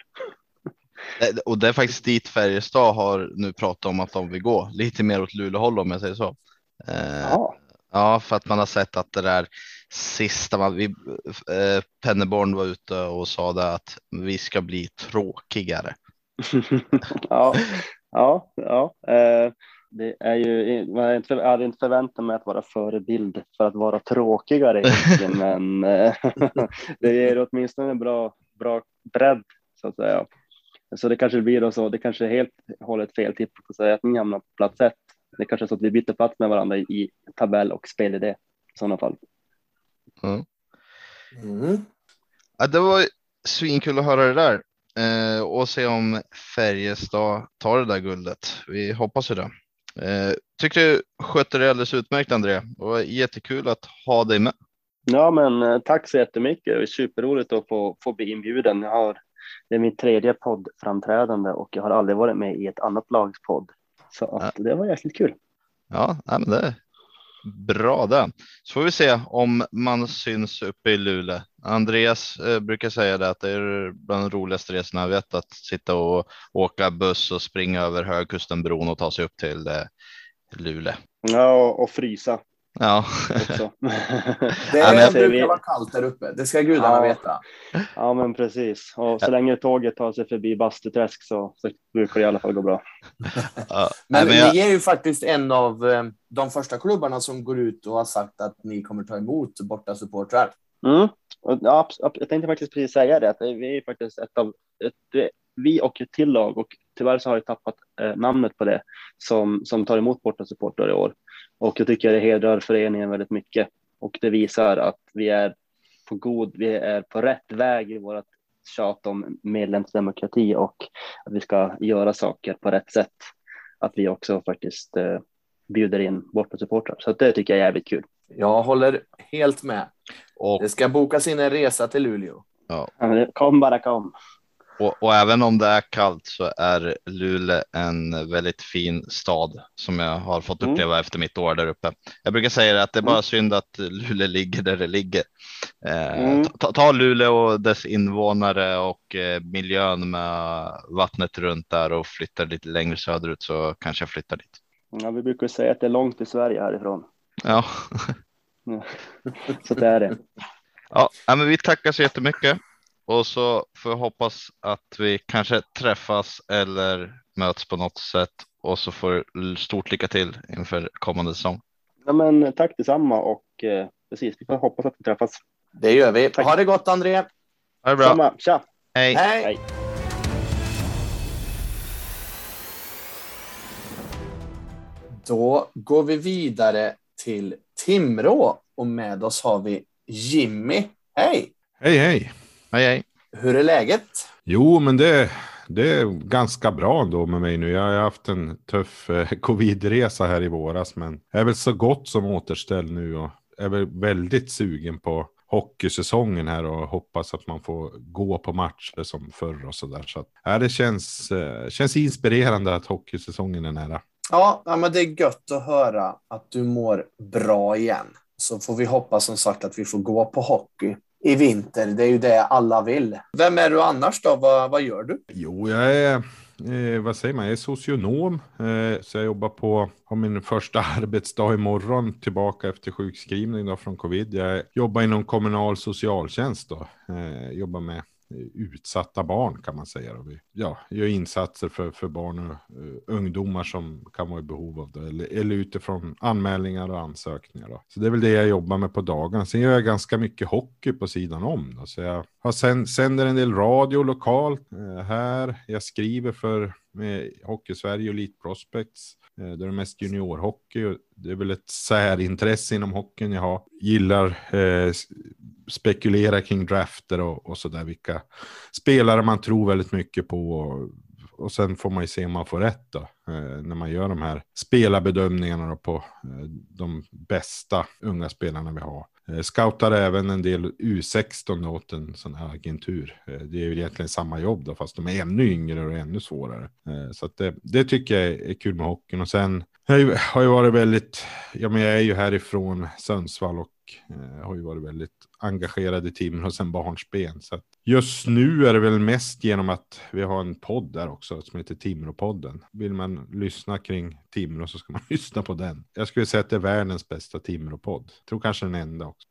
Och det är faktiskt dit Färjestad har nu pratat om att de vill gå lite mer åt Luleåhåll om jag säger så. Eh, Ja, Ja, för att man har sett att det där sista, man, vi, eh, Penneborn var ute och sa det att vi ska bli tråkigare. ja, ja, ja. Eh, det är ju, man hade inte- jag hade inte förväntat mig att vara förebild för att vara tråkigare egentligen, men eh, det ger åtminstone en bra, bra bredd så att säga. Så det kanske blir då så, det kanske är helt hållet fel tipp att säga att ni hamnar på plats ett. Det kanske är så att vi byter plats med varandra i tabell och spelidé i sådana fall. Mm. Ja, det var svinkul att höra det där eh, och se om Färjestad tar det där guldet. Vi hoppas ju det. Eh, tycker du skötte det alldeles utmärkt André. Det var jättekul att ha dig med. Ja, men eh, tack så jättemycket. Det är superroligt att få, få bli inbjuden. Jag har, det är min tredje poddframträdande och jag har aldrig varit med i ett annat lags podd. Så att det var jäkligt kul. Ja, men det bra det. Så får vi se om man syns uppe i Luleå. Andreas eh, brukar säga det att det är bland de roligaste resorna jag vet att sitta och åka buss och springa över Högkustenbron och ta sig upp till eh, Luleå. Ja, och frysa Ja, också. Det Ja, men brukar vi- vara kallt där uppe. Det ska gudarna Ja. veta. ja, men precis. Och så länge tåget tar sig förbi Bastuträsk så, så brukar det i alla fall gå bra. ja. Men, Nej, men jag, ni är ju faktiskt en av eh, de första klubbarna som går ut och har sagt att ni kommer ta emot borta supportrar. Mm. Ja, jag tänkte faktiskt precis säga det, att vi är faktiskt ett av, ett, vi och ett till lag och tyvärr så har jag tappat eh, namnet på det som, som tar emot borta supportrar i år. Och jag tycker det hedrar föreningen väldigt mycket och det visar att vi är på god, vi är på rätt väg i vårt tjat om medlemsdemokrati och att vi ska göra saker på rätt sätt, att vi också faktiskt eh, bjuder in bortasupportrar. Så det tycker jag är jävligt kul. Jag håller helt med. Och, Det ska bokas in en resa till Luleå. ja, Kom bara kom. Och, och även om det är kallt så är Luleå en väldigt fin stad som jag har fått Mm. uppleva efter mitt år där uppe. Jag brukar säga att det är bara Mm. synd att Luleå ligger där det ligger. Eh, Mm. ta, ta Luleå och dess invånare och eh, miljön med vattnet runt där och flyttar lite längre söderut så kanske jag flyttar dit. Ja, vi brukar säga att det är långt till Sverige härifrån. Ja, Så det är det. ja, men vi tackar så jättemycket och så får jag hoppas att vi kanske träffas eller möts på något sätt och så får stort lycka till inför kommande säsong. Ja, men tack detsamma och eh, precis, vi får hoppas att vi träffas. Det gör vi. Tack. Ha det gott André. Ha det bra. Samma, tja! Hej. Hej. Hej. Då går vi vidare till Timrå och med oss har vi Jimmy. Hej! Hej, hej. Hej, hej. Hur är läget? Jo, men det, det är ganska bra ändå med mig nu. Jag har haft en tuff eh, covid-resa här i våras, men är väl så gott som återställd nu och är väl väldigt sugen på hockeysäsongen här och hoppas att man får gå på matcher som förr och så där. Så att, ja, det känns, eh, känns inspirerande att hockeysäsongen är nära. Ja, ja, men det är gött att höra att du mår bra igen. Så får vi hoppas som sagt att vi får gå på hockey i vinter. Det är ju det alla vill. Vem är du annars då? Vad, vad gör du? Jo, jag är, eh, vad säger man, jag är socionom. Eh, så jag jobbar på, har min första arbetsdag imorgon tillbaka efter sjukskrivning då från covid. Jag jobbar inom kommunal socialtjänst då. Eh, jobbar med utsatta barn kan man säga. Då. Vi ja, gör insatser för, för barn och uh, ungdomar som kan vara i behov av det. Eller, eller utifrån anmälningar och ansökningar. Då. Så det är väl det jag jobbar med på dagarna. Sen gör jag ganska mycket hockey på sidan om. Då. Så jag har sen, sänder en del radio lokalt eh, här. Jag skriver för eh, med Hockey-Sverige och Elite Prospects. Eh, det är mest juniorhockey. och Det är väl ett särintresse inom hockeyn jag har. Gillar eh, spekulera kring drafter och, och sådär. Vilka spelare man tror väldigt mycket på. Och, och sen får man ju se om man får rätt då. Eh, när man gör de här spelarbedömningarna då på eh, de bästa unga spelarna vi har. Eh, scoutar även en del U16 åt en sån här agentur. Eh, det är ju egentligen samma jobb då, fast de är ännu yngre och ännu svårare. Eh, så att det, det tycker jag är kul med hockeyn. Och sen jag har ju- har varit väldigt, ja men jag är ju härifrån Sundsvall och eh, har ju varit väldigt engagerad i och sen barnsben. Så att just nu är det väl mest genom att vi har en podd där också som heter Timrå-podden. Vill man lyssna kring Timrå så ska man lyssna på den. Jag skulle säga att det är världens bästa Timrå-podd. Tror kanske den enda också.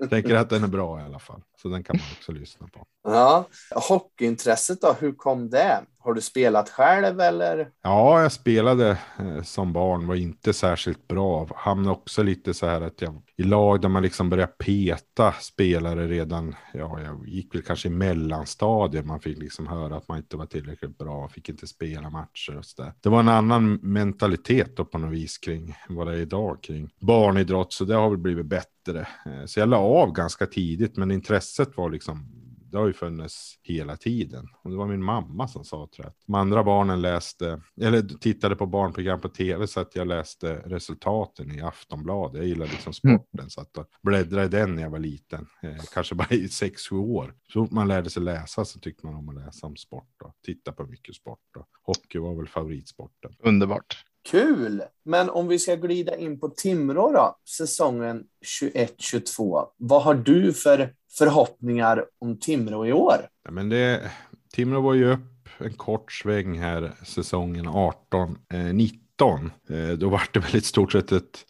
Tänker att den är bra i alla fall. Så den kan man också lyssna på. Ja, hockeyintresset då, hur kom det? Har du spelat själv eller? Ja, jag spelade eh, som barn, var inte särskilt bra. Hamnade också lite så här att jag i lag där man liksom började peta spelare redan, ja, jag gick väl kanske i mellanstadiet. Man fick liksom höra att man inte var tillräckligt bra, fick inte spela matcher och så där. Det var en annan mentalitet då på något vis kring vad det är idag kring barnidrott, så det har väl blivit bättre. Eh, så jag la av ganska tidigt, men intresset var liksom det har ju funnits hela tiden. Och det var min mamma som sa tror jag. De andra barnen läste, eller tittade på barnprogram på tv så att jag läste resultaten i Aftonbladet. Jag gillar liksom sporten så att jag bläddrade i den när jag var liten. Eh, kanske bara i sex sju år. Så fort man lärde sig läsa så tyckte man om att läsa om sport och titta på mycket sport. Och hockey var väl favoritsporten. Underbart. Kul! Men om vi ska glida in på Timrå då, säsongen 21-22. Vad har du för förhoppningar om Timrå i år? Ja, men det, Timrå var ju upp en kort sväng här säsongen 18 19. Eh, eh, då var det väl i stort sett ett,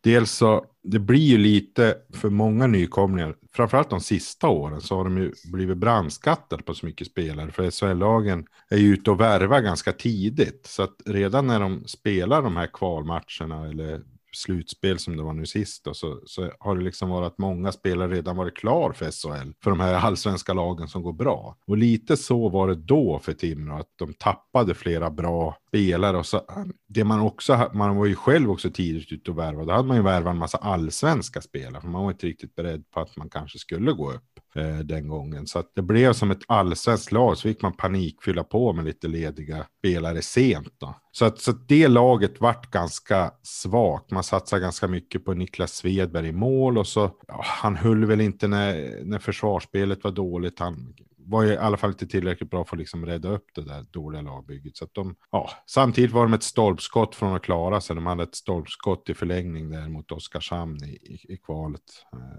dels så, det blir ju lite för många nykomlingar, framförallt de sista åren så har de ju blivit brandskattade på så mycket spelare, för SHL-lagen är ju ute och värvar ganska tidigt, så att redan när de spelar de här kvalmatcherna eller slutspel som det var nu sist då, så, så har det liksom varit att många spelare redan varit klar för SHL, för de här allsvenska lagen som går bra. Och lite så var det då för Timrå, att de tappade flera bra spelare och så det man också, man var ju själv också tidigt ute och värvade. då hade man ju värvat en massa allsvenska spelare, för man var inte riktigt beredd på att man kanske skulle gå upp eh, den gången. Så att det blev som ett allsvenskt lag, så fick man panikfylla på med lite lediga spelare sent då. Så att, så att det laget vart ganska svagt. Man satsade ganska mycket på Niklas Svedberg i mål och så, ja, han höll väl inte när, när försvarsspelet var dåligt. Han var i alla fall inte tillräckligt bra för att liksom rädda upp det där dåliga lagbygget. Så att de, ja, samtidigt var de ett stolpskott från att klara sig. De hade ett stolpskott i förlängning där mot Oskarshamn i, i, i kvalet.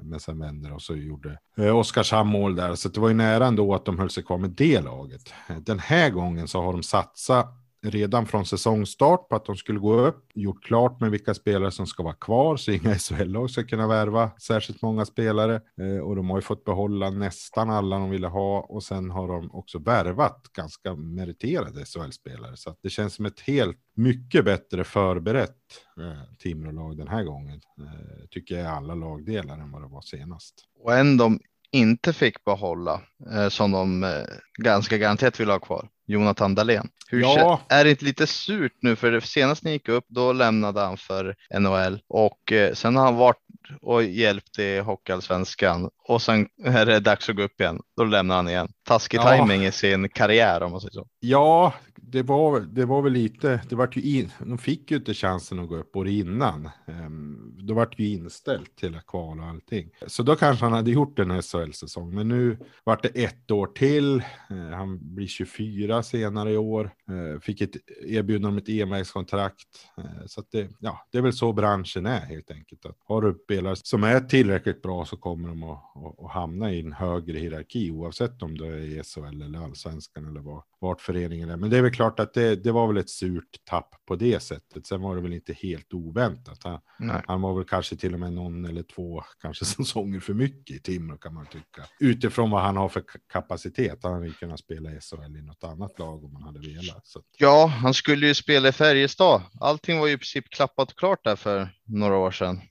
Men sen vände och så gjorde eh, Oskarshamn mål där. Så det var ju nära ändå att de höll sig kvar med det laget. Den här gången så har de satsat redan från säsongstart på att de skulle gå upp, gjort klart med vilka spelare som ska vara kvar så inga SHL-lag ska kunna värva särskilt många spelare. Eh, och de har ju fått behålla nästan alla de ville ha och sen har de också värvat ganska meriterade SHL-spelare. Så att det känns som ett helt mycket bättre förberett eh, Timrå-lag den här gången. Eh, tycker jag i alla lagdelar än vad det var senast. Och en de inte fick behålla eh, som de eh, ganska garanterat vill ha kvar. Jonathan Dahlén. Hur ja. Är det inte lite surt nu? För senast ni gick upp, då lämnade han för NHL och eh, sen har han varit och hjälpt i Hockeyallsvenskan och sen är det dags att gå upp igen. Då lämnar han igen. Taskig ja. timing i sin karriär om man säger så. Ja, det var, det var väl lite, det var ju in, de fick ju inte chansen att gå upp år innan. Ehm, då var det ju inställt till kval och allting. Så då kanske han hade gjort en SHL-säsong, men nu vart det ett år till. Eh, han blir 24 senare i år, eh, fick ett erbjudande om ett EMX-kontrakt. Eh, så att det, ja, det är väl så branschen är helt enkelt. Att har du spelare som är tillräckligt bra så kommer de att, att, att hamna i en högre hierarki oavsett om du är i SHL eller allsvenskan eller vad, vart föreningen är. Men det är väl klart att det, det var väl ett surt tapp på det sättet. Sen var det väl inte helt oväntat. Han, han var väl kanske till och med någon eller två kanske säsonger för mycket i Timrå kan man tycka. Utifrån vad han har för kapacitet. Han hade kunnat spela i SHL i något annat lag om man hade velat. Så. Ja, han skulle ju spela i Färjestad. Allting var ju i princip klappat klart där för några år sedan.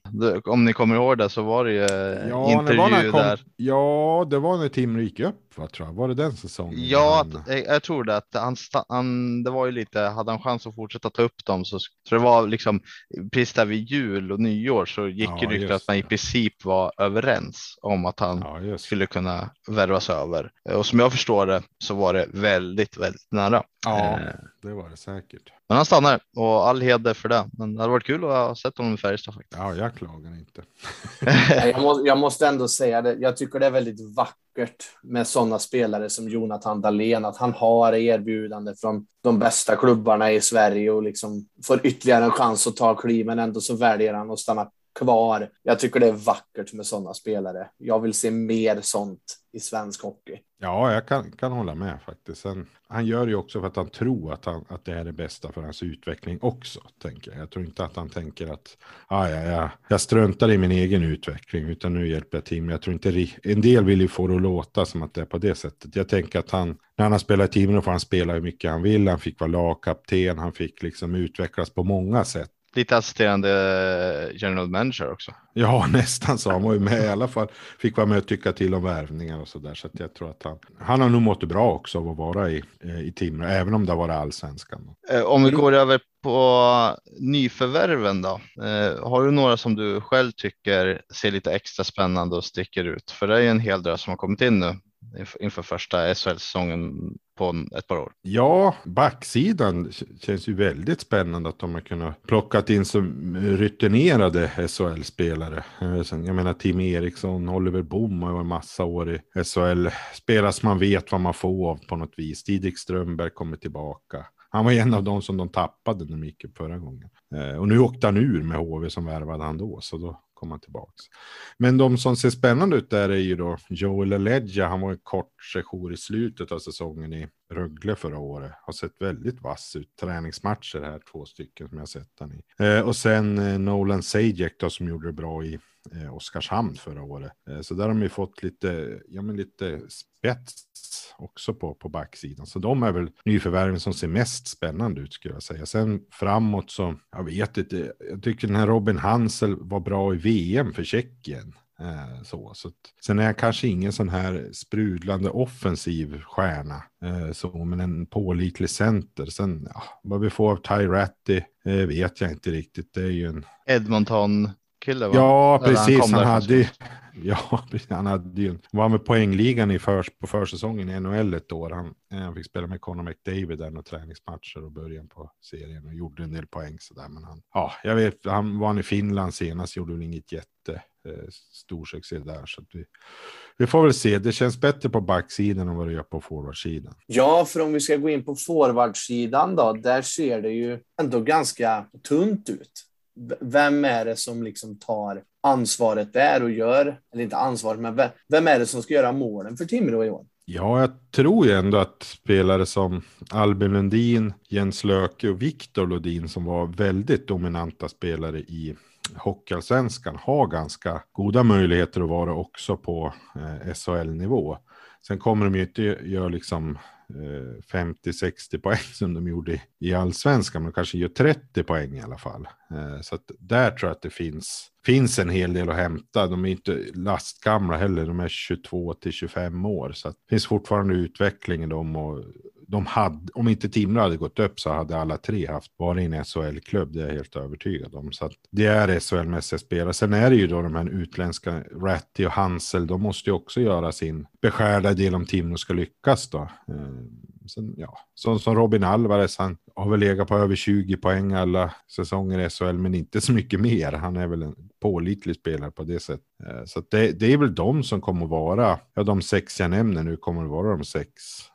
Om ni kommer ihåg det så var det ju ja, intervju kom, där. Ja, det var när Timrå gick upp va, tror jag. Var det den säsongen? Ja, jag, jag, tror det. Att han, han, det var ju lite, hade han chans att fortsätta ta upp dem så, så det var liksom precis där vid jul och nyår så gick ja, det rykte att man i princip var överens om att han ja, skulle kunna värvas över. Och som jag förstår det så var det väldigt, väldigt nära. Ja, eh. det var det säkert. Men han stannar och all heder för det. Men det hade varit kul att ha sett honom i Färjestad. Faktiskt. Ja, jag klagar inte. jag, måste, jag måste ändå säga det. Jag tycker det är väldigt vackert med sådana spelare som Jonathan Dahlén, att han har erbjudande från de bästa klubbarna i Sverige och liksom får ytterligare en chans att ta kliv, men ändå så väljer han att stanna kvar. Jag tycker det är vackert med sådana spelare. Jag vill se mer sånt i svensk hockey. Ja, jag kan, kan hålla med faktiskt. Sen, han gör ju också för att han tror att, han, att det är det bästa för hans utveckling också. Tänker jag. jag tror inte att han tänker att ah, ja, ja, jag struntar i min egen utveckling utan nu hjälper jag team. Jag tror inte en del vill ju få det att låta som att det är på det sättet. Jag tänker att han när han har spelat i teamen får han spela hur mycket han vill. Han fick vara lagkapten. Han fick liksom utvecklas på många sätt lite assisterande general manager också. Ja, nästan så. Han var ju med i alla fall. Fick vara med och tycka till om värvningar och så där. Så att jag tror att han, han har nog mått bra också av att vara i, eh, i Timrå, även om det har varit allsvenskan. Eh, om vi går över på nyförvärven då. Eh, har du några som du själv tycker ser lite extra spännande och sticker ut? För det är ju en hel del som har kommit in nu inför första SHL-säsongen på ett par år. Ja, backsidan känns ju väldigt spännande att de har kunnat plockat in så rutinerade SHL-spelare. Eh, jag menar Tim Eriksson, Oliver Boom har varit massa år i SHL. Spelare som man vet vad man får av på något vis. Didrik Strömberg kommer tillbaka. Han var en av dem som de tappade när de gick upp förra gången. Eh, och nu åkte han ur med HV som värvade han då, så då komma tillbaks. Men de som ser spännande ut där är ju då Joel Eledja. Han var en kort session i slutet av säsongen i Rögle förra året. Har sett väldigt vass ut. Träningsmatcher här, två stycken som jag sett han i. Eh, och sen eh, Nolan Sajek då som gjorde det bra i eh, Oskarshamn förra året. Eh, så där har de ju fått lite, ja men lite spets också på, på backsidan. Så de är väl nyförvärven som ser mest spännande ut skulle jag säga. Sen framåt så, jag vet inte, jag tycker den här Robin Hansel var bra i VM för Tjeckien. Eh, så, så att, sen är jag kanske ingen sån här sprudlande offensiv stjärna, eh, så, men en pålitlig center. Sen ja, vad vi får av Ty Ratty eh, vet jag inte riktigt. Det är ju en Edmonton kille. Ja, precis. Han, där hade, ju- ja, han hade ju, var med poängligan i för, på försäsongen i NHL ett år. Han, han fick spela med Conor McDavid där några träningsmatcher och början på serien och gjorde en del poäng sådär. Men han, ja, jag vet, han var i Finland senast, gjorde väl inget jätte eh, stor succé där. Så att vi, vi får väl se. Det känns bättre på backsidan än vad det gör på forwardsidan. Ja, för om vi ska gå in på forwardsidan då, där ser det ju ändå ganska tunt ut. Vem är det som liksom tar ansvaret där och gör, eller inte ansvaret, men ve- vem är det som ska göra målen för Timrå i år? Ja, jag tror ju ändå att spelare som Albin Lundin, Jens Löke och Viktor Lundin som var väldigt dominanta spelare i Hockeyallsvenskan har ganska goda möjligheter att vara också på eh, SHL-nivå. Sen kommer de ju inte göra liksom eh, 50-60 poäng som de gjorde i, i allsvenskan, men de kanske gör 30 poäng i alla fall. Eh, så att där tror jag att det finns, finns en hel del att hämta. De är inte lastgamla heller, de är 22 till 25 år, så att det finns fortfarande utveckling i dem och de hade, om inte Timrå hade gått upp så hade alla tre haft varit i en SHL-klubb, det är jag helt övertygad om. Så att det är SHL-mässiga spelare. Sen är det ju då de här utländska, Ratti och Hansel, de måste ju också göra sin beskärda del om Timrå ska lyckas då. Eh, Sen, ja, sån som Robin Alvarez, han har väl legat på över 20 poäng alla säsonger i SHL, men inte så mycket mer. Han är väl en pålitlig spelare på det sättet. Eh, så det, det är väl de som kommer att vara, ja de sex jag nämner nu kommer att vara de sex,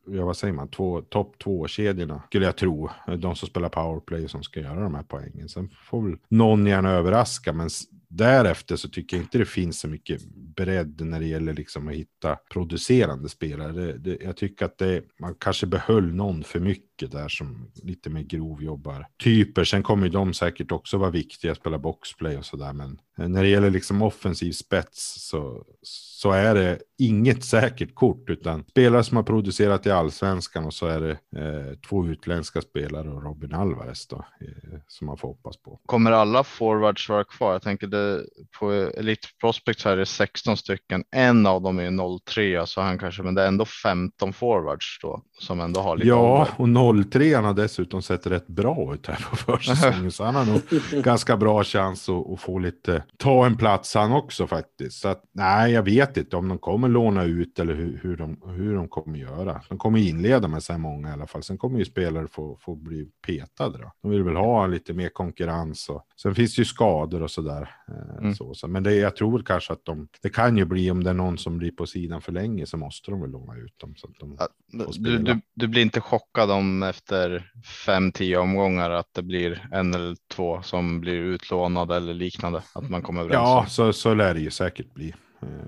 ja vad säger man, två, topp två-kedjorna skulle jag tro. De som spelar powerplay som ska göra de här poängen. Sen får väl någon gärna överraska, men därefter så tycker jag inte det finns så mycket bredd när det gäller liksom att hitta producerande spelare. Det, det, jag tycker att det, man kanske behöll någon för mycket där som lite mer grovjobbar typer. Sen kommer ju de säkert också vara viktiga, spela boxplay och sådär. Men när det gäller liksom offensiv spets så, så är det inget säkert kort, utan spelare som har producerat i allsvenskan och så är det eh, två utländska spelare och Robin Alvarez då, eh, som man får hoppas på. Kommer alla forwards vara kvar? Jag tänker det på Elite Prospects här är det 16 stycken. En av dem är 03, så han kanske, men det är ändå 15 forwards då som ändå har lite Ja, ålder. och 03 har dessutom sett rätt bra ut här på försäsongen, så han har nog ganska bra chans att, att få lite, ta en plats han också faktiskt. Så att, nej, jag vet inte om de kommer låna ut eller hur, hur, de, hur de kommer göra. De kommer inleda med så här många i alla fall. Sen kommer ju spelare få, få bli petade då. De vill väl ha lite mer konkurrens och sen finns det ju skador och sådär. Eh, Mm. Så, så. Men det, jag tror kanske att de, det kan ju bli om det är någon som blir på sidan för länge så måste de väl låna ut dem. Så att de, Du, du, du blir inte chockad om efter fem, tio omgångar att det blir en eller två som blir utlånade eller liknande. Att man kommer överens Ja, så, så lär det ju säkert bli. Eh,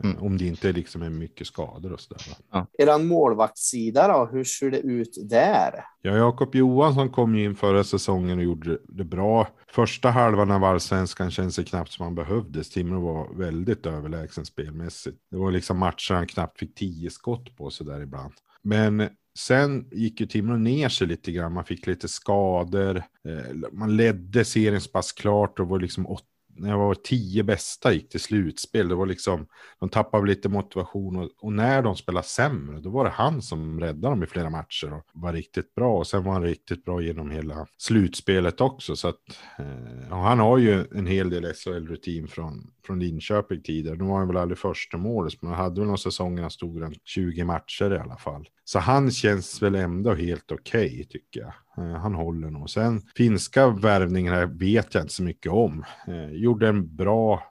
Mm. Om det inte liksom är mycket skador och sådär. va. Eran målvaktssida då, hur ser det ut där? Ja, Jakob Johansson kom ju in förra säsongen och gjorde det bra. Första halvan av allsvenskan känns det knappt som han behövdes. Timrå var väldigt överlägsen spelmässigt. Det var liksom matcher han knappt fick tio skott på sig där ibland. Men sen gick ju Timrå ner sig lite grann. Man fick lite skador. Eh, Man ledde serien så pass klart och var liksom åt när jag var tio bästa gick till slutspel, det var liksom, de tappade lite motivation och, och när de spelade sämre, då var det han som räddade dem i flera matcher och var riktigt bra. Och sen var han riktigt bra genom hela slutspelet också. Så att, eh, och han har ju en hel del SHL-rutin från, från Linköping tidigare. Nu var han väl aldrig första målet, men han hade väl några säsonger han stod runt 20 matcher i alla fall. Så han känns väl ändå helt okej tycker jag. Eh, han håller nog. Sen finska värvningen här vet jag inte så mycket om. Eh, gjorde en bra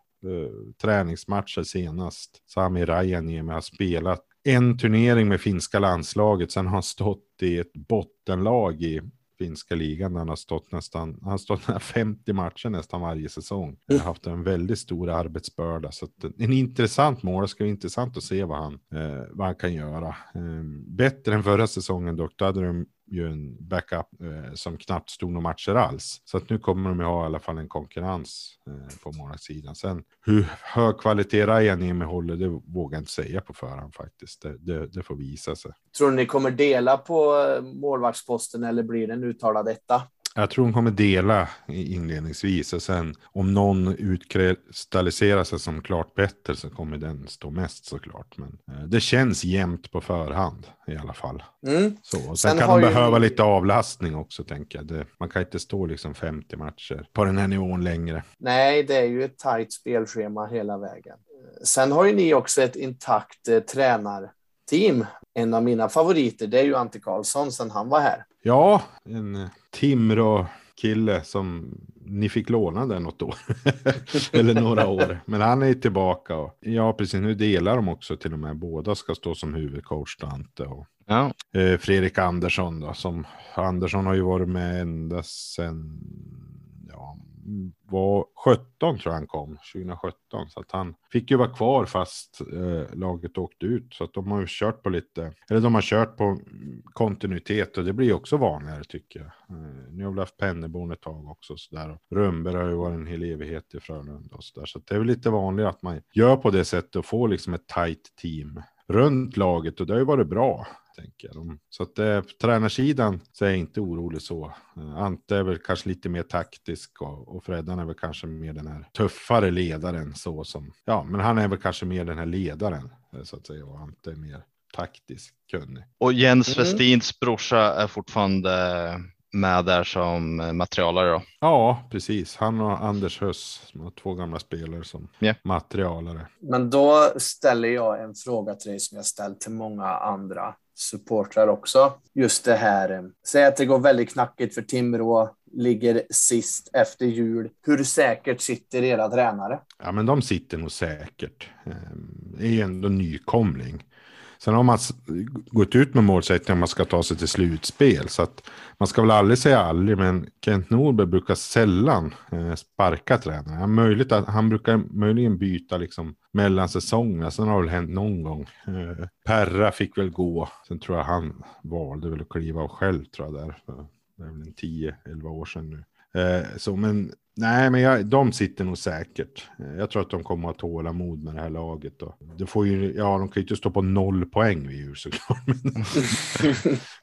eh, senast. Sami Rajaniemi har spelat en turnering med finska landslaget. Sen har han stått i ett bottenlag i finska ligan. Han har stått nästan, han har stått nära 50 matcher nästan varje säsong. Han har haft en väldigt stor arbetsbörda. Så att en intressant mål. Det ska bli intressant att se vad han, eh, vad han kan göra. Eh, bättre än förra säsongen dock. Då hade de ju en backup eh, som knappt stod några matcher alls. Så att nu kommer de ju ha i alla fall en konkurrens eh, på målvaktssidan. Sen hur hög kvalitet Rajaniemi håller, det vågar jag inte säga på förhand faktiskt. Det, det, det får visa sig. Tror ni kommer dela på eh, målvaktsposten eller blir det en uttalad etta? Jag tror de kommer dela inledningsvis och sen om någon utkristalliserar sig som klart bättre så kommer den stå mest såklart. Men eh, det känns jämnt på förhand i alla fall. Mm. Så, sen, Sen kan de ju behöva ni- lite avlastning också tänker jag. Det, man kan inte stå liksom 50 matcher på den här nivån längre. Nej, det är ju ett tajt spelschema hela vägen. Sen har ju ni också ett intakt eh, tränarteam. En av mina favoriter, det är ju Ante Karlsson sen han var här. Ja, en eh, Timrå-kille som ni fick låna den något år. Eller några år. Men han är tillbaka. Och, ja, precis. Nu delar de också till och med. Båda ska stå som huvudcoach, Dante och Ja, eh, Fredrik Andersson. Då, som, Andersson har ju varit med ända sedan var 17 tror jag han kom, 2017. Så att han fick ju vara kvar fast eh, laget åkte ut. Så att de har ju kört på lite, eller de har kört på kontinuitet och det blir också vanligare tycker jag. Eh, ni har väl haft Penneborn ett tag också så där. Och Rönnberg har ju varit en hel evighet i Frölunda och så där. Så att det är väl lite vanligare att man gör på det sättet och får liksom ett tajt team runt laget och det har ju varit bra. Tänker jag. Så att eh, tränarsidan så är jag inte orolig så. Eh, Ante är väl kanske lite mer taktisk och, och Freddan är väl kanske mer den här tuffare ledaren så som, ja, men han är väl kanske mer den här ledaren eh, så att säga och Ante är mer taktisk kunnig. och Jens Mm. Westins brorsa är fortfarande med där som eh, materialare då. Ja, precis. Han och Anders Höss två gamla spelare som Ja. materialare. Men då ställer jag en fråga till dig som jag ställt till många andra supportrar också. Just det här, eh, säg att det går väldigt knackigt för Timrå, ligger sist efter jul. Hur säkert sitter era tränare? Ja, men de sitter nog säkert. Eh, Det är ju ändå nykomling. Sen har man gått ut med målsättningen att man ska ta sig till slutspel. Så att man ska väl aldrig säga aldrig, men Kent Norberg brukar sällan eh, sparka tränare. Han, möjligt att, han brukar möjligen byta liksom mellan säsongerna. Sen har det väl hänt någon gång. Eh, Perra fick väl gå. Sen tror jag han valde väl att kliva av själv tror jag där. För det är väl en 10-11 år sedan nu. Eh, så men nej, men jag, de sitter nog säkert. Jag tror att de kommer att ha tålamod med det här laget. Och det får ju, ja, de kan ju inte stå på noll poäng vid jul såklart.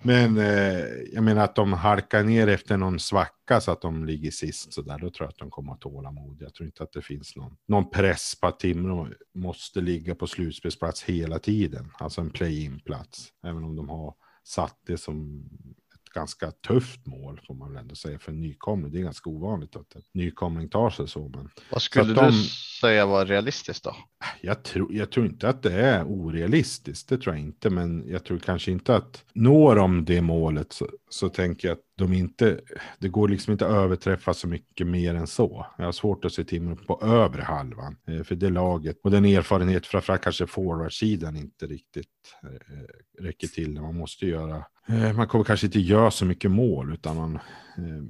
Men, men eh, jag menar att de halkar ner efter någon svacka så att de ligger sist så där. Då tror jag att de kommer att ha tålamod. Jag tror inte att det finns någon, någon press på att Timrå måste ligga på slutspelsplats hela tiden. Alltså en play-in-plats. Även om de har satt det som ganska tufft mål får man väl ändå säga för en nykomling. Det är ganska ovanligt att en nykomling tar sig så. Men Vad skulle att du de- säga var realistiskt då? jag, tror, jag tror inte att det är orealistiskt, det tror jag inte, men jag tror kanske inte att når de det målet så, så tänker jag att de inte, det går liksom inte att överträffa så mycket mer än så. Jag har svårt att se Timrå på övre halvan, eh, för det laget och den erfarenhet, framförallt kanske forwardsidan inte riktigt eh, räcker till. Man måste göra, eh, man kommer kanske inte göra så mycket mål, utan man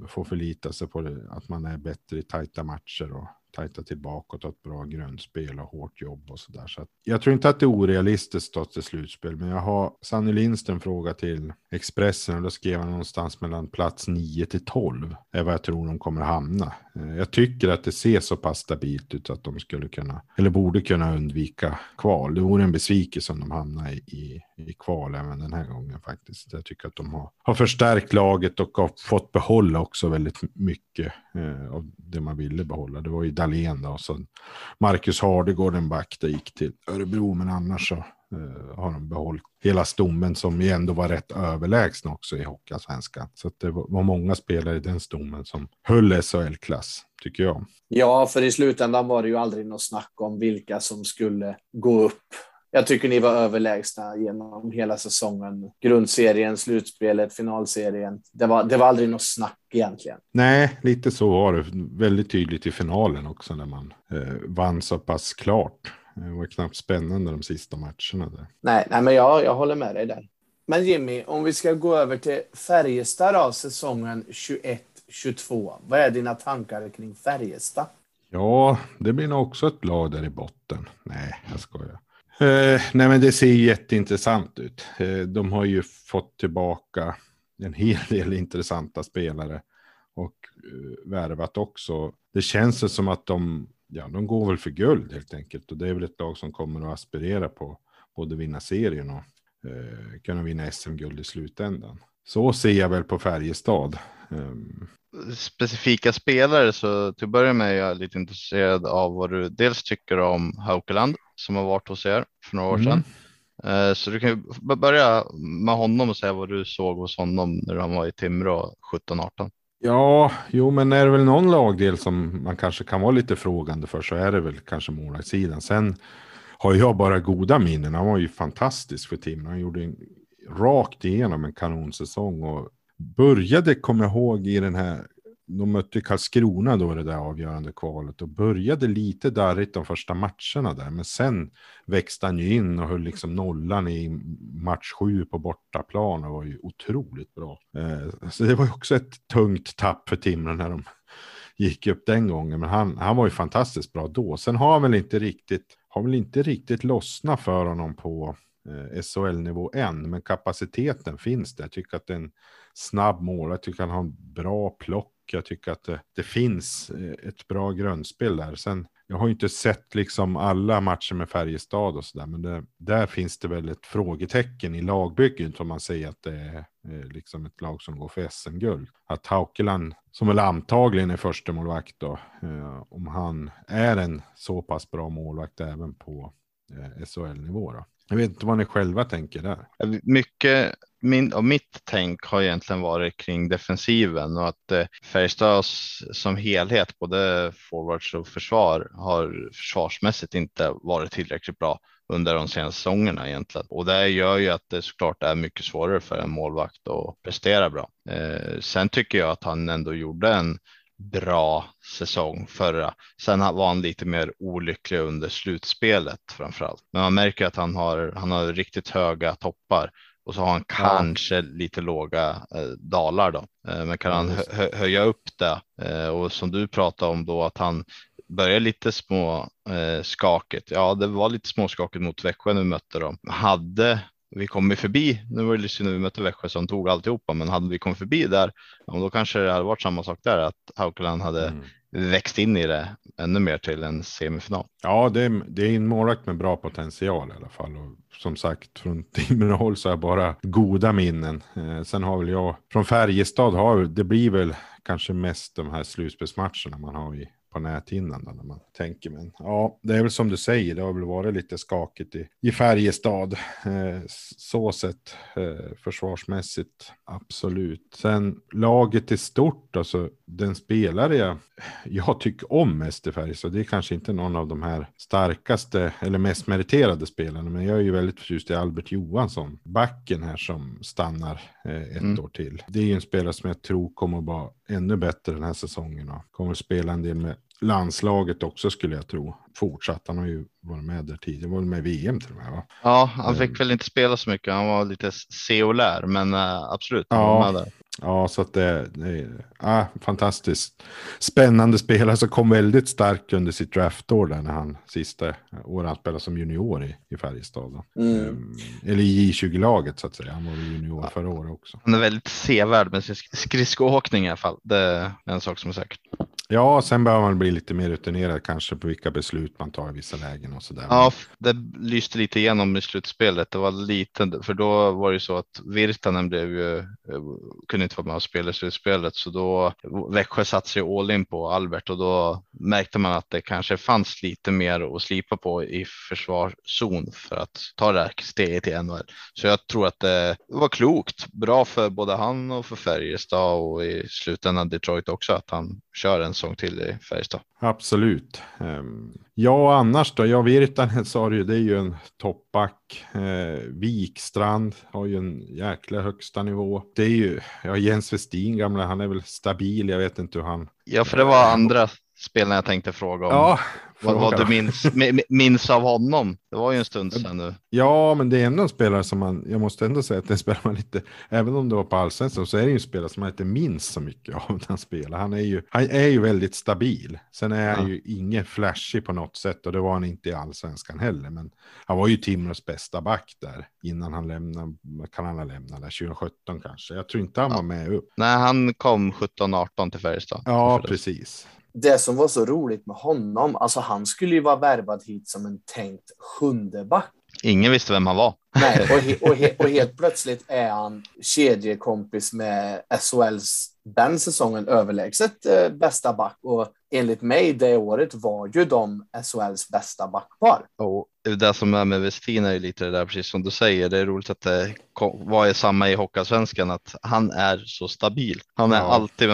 får förlita sig på det, att man är bättre i tajta matcher och tajta tillbaka och ta ett bra grundspel och hårt jobb och sådär. Så att jag tror inte att det är orealistiskt att till slutspel, men jag har Sanny Lindström fråga till Expressen och då skrev han någonstans mellan plats 9 till 12 är vad jag tror de kommer hamna. Eh, jag tycker att det ser så pass stabilt ut att de skulle kunna, eller borde kunna undvika kval. Det vore en besvikelse om de hamnar i, i, kval även den här gången faktiskt. Jag tycker att de har, har förstärkt laget och har fått behålla också väldigt mycket eh, av det man ville behålla. Det var ju Dahlén då, och så Marcus Hardegård, en back, det gick till Örebro, men annars så har de behållit hela stommen som ju ändå var rätt överlägsna också i Hockeyallsvenskan. Så det var, var många spelare i den stommen som höll SHL-klass, tycker jag. Ja, för i slutändan var det ju aldrig något snack om vilka som skulle gå upp. Jag tycker ni var överlägsna genom hela säsongen. Grundserien, slutspelet, finalserien. Det var, det var aldrig något snack egentligen. Nej, lite så var det. Väldigt tydligt i finalen också när man eh, vann så pass klart. Det var knappt spännande de sista matcherna där. Nej, nej men jag, jag håller med dig där. Men Jimmy, om vi ska gå över till Färjestad av säsongen 21-22. Vad är dina tankar kring Färjestad? Ja, det blir nog också ett lag där i botten. Nej, jag skojar. Eh, nej, men det ser jätteintressant ut. Eh, de har ju fått tillbaka en hel del intressanta spelare och eh, värvat också. Det känns som att de, ja, de går väl för guld helt enkelt och det är väl ett lag som kommer att aspirera på både vinna serien och eh, kunna vinna SM-guld i slutändan. Så ser jag väl på Färjestad. Um, specifika spelare så till att börja med är jag lite intresserad av vad du dels tycker om Haukeland som har varit hos er för några år sedan. Eh, Så du kan börja med honom och säga vad du såg hos honom när han var i Timrå 17-18. Ja, jo, men är det väl någon lagdel som man kanske kan vara lite frågande för så är det väl kanske målvaktssidan. Sen har jag bara goda minnen. Han var ju fantastisk för Timrå. Han gjorde en, rakt igenom en kanonsäsong och började, kommer jag ihåg, i den här de mötte Karlskrona då det där avgörande kvalet och började lite darrigt de första matcherna där. Men sen växte han ju in och höll liksom nollan i match sju på bortaplan och var ju otroligt bra. Eh, så det var ju också ett tungt tapp för Timrå när de gick upp den gången. Men han, han var ju fantastiskt bra då. Sen har han väl inte riktigt, har väl inte riktigt lossnat för honom på eh, SHL-nivå än. Men kapaciteten finns där. Jag tycker att det är en snabb mål. Jag tycker att han har en bra plock. Jag tycker att det, det finns eh, ett bra grundspel där. Sen, jag har ju inte sett liksom alla matcher med Färjestad och sådär, men det, där finns det väl ett frågetecken i lagbygget om man säger att det är eh, liksom ett lag som går för SM-guld. Att Haukeland, som väl antagligen är första målvakt då, eh, om han är en så pass bra målvakt även på eh, SHL-nivå då. Jag vet inte vad ni själva tänker där. Mycket min, och mitt tänk har egentligen varit kring defensiven och att eh, Färjestad som helhet, både forwards och försvar, har försvarsmässigt inte varit tillräckligt bra under de senaste säsongerna egentligen. Och det gör ju att det såklart är mycket svårare för en målvakt att prestera bra. Eh, sen tycker jag att han ändå gjorde en bra säsong förra. Sen var han lite mer olycklig under slutspelet framförallt. Men man märker att han har, han har riktigt höga toppar och så har han kanske lite låga eh, dalar då. Eh, men kan han hö höja upp det eh, och som du pratade om då att han börjar lite små eh, skakigt. Ja, det var lite småskakigt mot Växjö när vi mötte dem. Hade vi kommit förbi, nu var det när vi mötte Växjö som tog alltihopa, men hade vi kommit förbi där, då kanske det hade varit samma sak där, att Haukeland hade Mm. växt in i det ännu mer till en semifinal. Ja, det är, det är en målvakt med bra potential i alla fall. Och som sagt, från Timrå så är bara goda minnen. Eh, sen har väl jag, från Färjestad har det blir väl kanske mest de här slutspelsmatcherna man har i på näthinnan när man tänker. Men ja, det är väl som du säger, det har väl varit lite skakigt i, i Färjestad. Eh, så sett eh, försvarsmässigt, absolut. Sen laget i stort, alltså den spelare jag, jag tycker om mest i Färjestad, det är kanske inte någon av de här starkaste eller mest meriterade spelarna, men jag är ju väldigt förtjust i Albert Johansson, backen här som stannar eh, ett Mm. år till. Det är ju en spelare som jag tror kommer att vara ännu bättre den här säsongen och kommer att spela en del med landslaget också skulle jag tro. Fortsatt, han har ju varit med där tidigare, var med i VM till och med va? Ja, han fick väl inte spela så mycket. Han var lite seolär, men äh, absolut. Ja. Där. Ja, så att det, det är ah, fantastiskt spännande spelare som kom väldigt starkt under sitt draftår där när han sista året han spelade som junior i, i Färjestad. Mm. Ehm, eller i J20-laget så att säga. Han var junior Ja. förra året också. Han är väldigt sevärd med sin sk- skridskoåkning i alla fall. Det är en sak som är säkert. Ja, sen behöver man bli lite mer rutinerad kanske på vilka beslut man tar i vissa lägen och sådär. Ja, f- det lyste lite igenom i slutspelet. Det var lite, för då var det ju så att Virtanen blev ju, eh, kunde inte vara med och spela i slutspelet, så då Växjö satte sig all in på Albert och då märkte man att det kanske fanns lite mer att slipa på i försvarszon för att ta det här steget i NHL. Så jag tror att det var klokt, bra för både han och för Färjestad och i slutändan Detroit också att han kör en sång till i Färjestad. Absolut. Ehm, ja, annars då? Ja, Virtanen sa du ju, det är ju en topp toppback. Eh, Wikstrand har ju en jäkla högsta nivå. Det är ju, ja, Jens Westin gamla, han är väl stabil. Jag vet inte hur han... Ja, för det var andra spelen jag tänkte fråga om. Ja, vad, vad du minns, mi- minns av honom. Det var ju en stund sedan nu. Ja, men det är ändå en spelare som man, jag måste ändå säga att det spelar man lite, även om det var på allsvenskan så är det ju en spelare som man inte minns så mycket av när han spelar. Han är ju, han är ju väldigt stabil. Sen är han Ja. ju ingen flashig på något sätt och det var han inte i allsvenskan heller. Men han var ju Timrås bästa back där innan han lämnade, kan han ha lämnat där, 2017 kanske. Jag tror inte han Ja. var med upp. Nej, han kom 17-18 till Färjestad. Ja, precis. Det som var så roligt med honom, alltså han skulle ju vara värvad hit som en tänkt sjunde back. Ingen visste vem han var. Nej, och, he, och, he, och helt plötsligt är han kedjekompis med SHLs den säsongen överlägset eh, bästa back och enligt mig det året var ju de SHLs bästa backpar. Och det som är med Westin är ju lite det där precis som du säger. Det är roligt att det var samma i Hockeyallsvenskan att han är så stabil. Han är ja. alltid.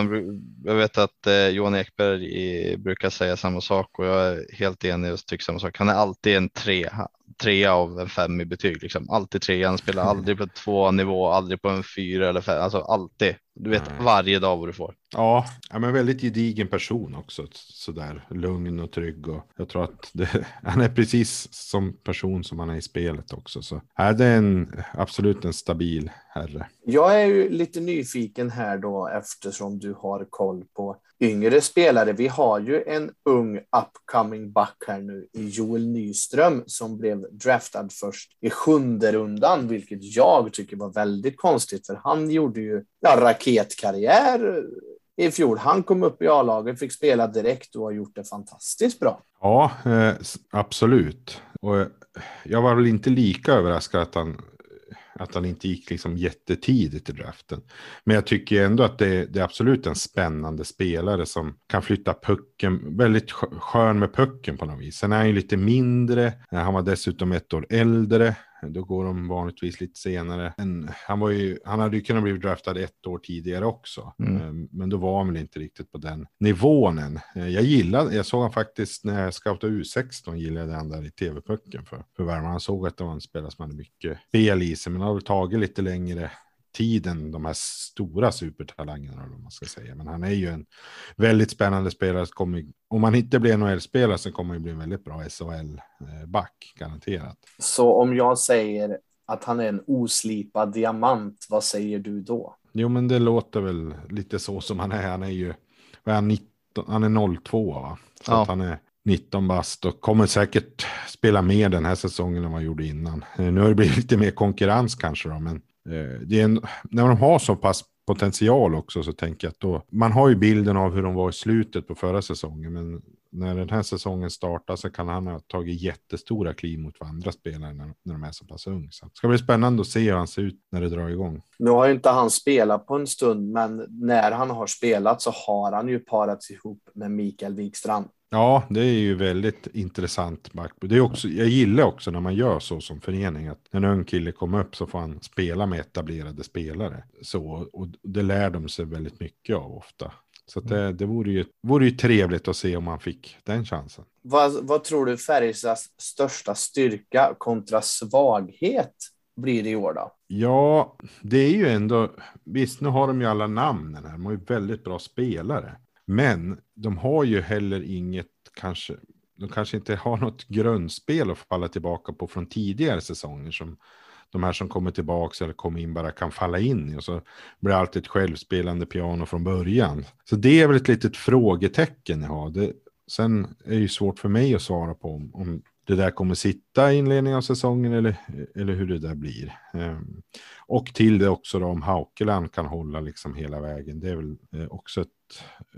Jag vet att eh, Johan Ekberg brukar säga samma sak och jag är helt enig och tycker samma sak. Han är alltid en tre trea av en fem i betyg. Liksom. Alltid tre. Han spelar aldrig på två nivå, aldrig på en fyra eller fem. Alltså alltid. Du vet varje dag vad du får. Ja, ja men väldigt gedigen person också. Sådär lugn och trygg. Och jag tror att det, han är precis som person som han är i spelet också. Så är det en absolut en stabil herre. Jag är ju lite nyfiken här då eftersom du har koll på yngre spelare. Vi har ju en ung upcoming back här nu i Joel Nyström som blev draftad först i sjunde rundan, vilket jag tycker var väldigt konstigt för han gjorde ju ja, raketkarriär i fjol. Han kom upp i A-laget, fick spela direkt och har gjort det fantastiskt bra. Ja, eh, absolut. Och eh, jag var väl inte lika överraskad att han att han inte gick liksom jättetidigt i draften. Men jag tycker ändå att det, det, är absolut en spännande spelare som kan flytta pucken, väldigt skön med pucken på något vis. Sen är han ju lite mindre, eh, han var dessutom ett år äldre. Då går de vanligtvis lite senare. Men han, var ju, han hade ju kunnat bli draftad ett år tidigare också. Mm. Ehm, men då var han väl inte riktigt på den nivån än. Ehm, jag gillade, jag såg han faktiskt när jag scoutade U16 gillade han där i tv-pucken för, för Värmland. Han såg att det var en spelare som hade mycket spel i sig, men det har väl tagit lite längre tiden de här stora supertalangerna, om man ska säga. Men han är ju en väldigt spännande spelare. Kommer, om han inte blir NHL-spelare så kommer han bli en väldigt bra SHL-back, garanterat. Så om jag säger att han är en oslipad diamant, vad säger du då? Jo, men det låter väl lite så som han är. Han är ju, vad är han, 19, han är 02, va? Så ja. att han är 19 bast och kommer säkert spela mer den här säsongen än vad han gjorde innan. Nu har det blivit lite mer konkurrens kanske då, men Eh, det är en, när de har så pass potential också så tänker jag att då, man har ju bilden av hur de var i slutet på förra säsongen, men när den här säsongen startar så kan han ha tagit jättestora kliv mot andra spelare när, när de är så pass unga. Så det ska bli spännande att se hur han ser ut när det drar igång. Nu har ju inte han spelat på en stund, men när han har spelat så har han ju parats ihop med Mikael Wikstrand. Ja, det är ju väldigt intressant. Det är också, jag gillar också när man gör så som förening, att när en ung kille kommer upp så får han spela med etablerade spelare. Så, och det lär de sig väldigt mycket av ofta. Så det, det vore, ju, vore ju trevligt att se om man fick den chansen. Vad, vad tror du Färjestads största styrka kontra svaghet blir i år då? Ja, det är ju ändå, visst nu har de ju alla namnen här, de har ju väldigt bra spelare. Men de har ju heller inget, kanske, de kanske inte har något grundspel att falla tillbaka på från tidigare säsonger som de här som kommer tillbaka eller kommer in bara kan falla in i och så blir det alltid ett självspelande piano från början. Så det är väl ett litet frågetecken jag har. Det, sen är det ju svårt för mig att svara på om, om det där kommer sitta i inledningen av säsongen eller, eller hur det där blir. Ehm, och till det också då om Haukeland kan hålla liksom hela vägen. Det är väl eh, också ett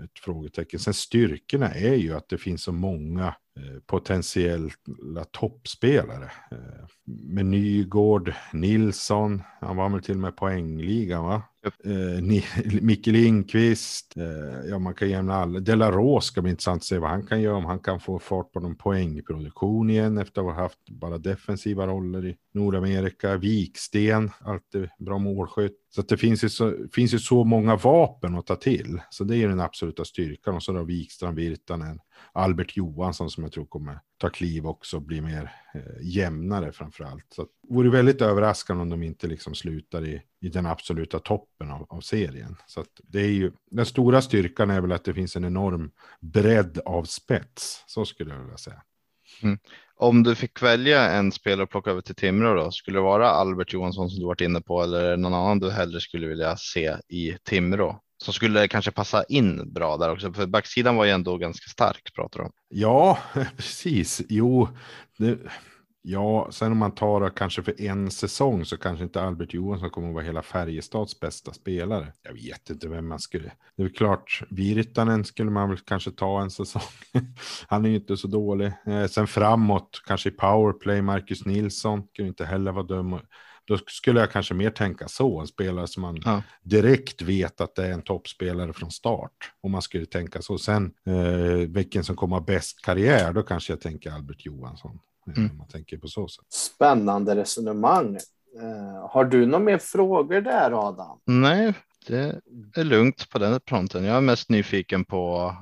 ett frågetecken. Sen styrkorna är ju att det finns så många eh, potentiella toppspelare. Eh, med Nygård, Nilsson, han var väl till och med poängligan va? Eh, Micke Lindqvist, eh, ja man kan jämna alla. Delaros ska bli intressant att se vad han kan göra, om han kan få fart på någon poängproduktion igen efter att ha haft bara defensiva roller i Nordamerika. Viksten, alltid bra målskytt. Så det finns ju så, finns ju så många vapen att ta till. Så det är den absoluta styrkan. Och så då Wikström, Virtanen, Albert Johansson som jag tror kommer ta kliv också och bli mer eh, jämnare framför allt. Så det vore väldigt överraskande om de inte liksom slutar i, i den absoluta toppen av, av serien. Så det är ju, den stora styrkan är väl att det finns en enorm bredd av spets. Så skulle jag vilja säga. Mm. Om du fick välja en spelare att plocka över till Timrå då, skulle det vara Albert Johansson som du varit inne på eller någon annan du hellre skulle vilja se i Timrå? Som skulle kanske passa in bra där också, för backsidan var ju ändå ganska stark pratar du om. Ja, precis. Jo, det, Ja, sen om man tar det kanske för en säsong så kanske inte Albert Johansson kommer att vara hela Färjestads bästa spelare. Jag vet inte vem man skulle. Det är klart, Virtanen skulle man väl kanske ta en säsong. Han är ju inte så dålig. Eh, sen framåt, kanske i powerplay, Marcus Nilsson skulle inte heller vara dum. Då skulle jag kanske mer tänka så, en spelare som man Ja. direkt vet att det är en toppspelare från start. Om man skulle tänka så. Sen eh, vilken som kommer ha bäst karriär, då kanske jag tänker Albert Johansson. Mm. Om man tänker på så sätt. Spännande resonemang. Eh, har du några mer frågor där Adam? Nej, det är lugnt på den fronten. Jag är mest nyfiken på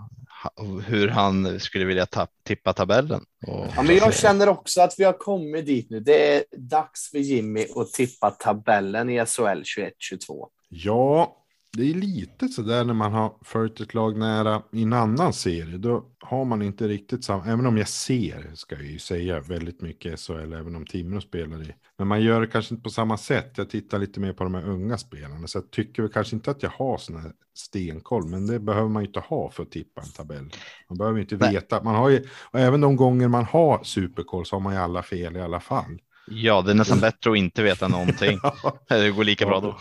hur han skulle vilja tippa tabellen. Och Ja, men jag känner också att vi har kommit dit nu. Det är dags för Jimmy att tippa tabellen i SHL 21-22. Ja, det är lite så där när man har följt ett lag nära i en annan serie. Då har man inte riktigt samma, även om jag ser, ska jag ju säga, väldigt mycket SHL, även om Timrå spelar i. Men man gör det kanske inte på samma sätt. Jag tittar lite mer på de här unga spelarna, så jag tycker väl kanske inte att jag har sån här stenkoll, men det behöver man ju inte ha för att tippa en tabell. Man behöver ju inte Nej. veta. Man har ju, och även de gånger man har superkoll så har man ju alla fel i alla fall. Ja, det är nästan bättre att inte veta någonting. Det går lika bra då.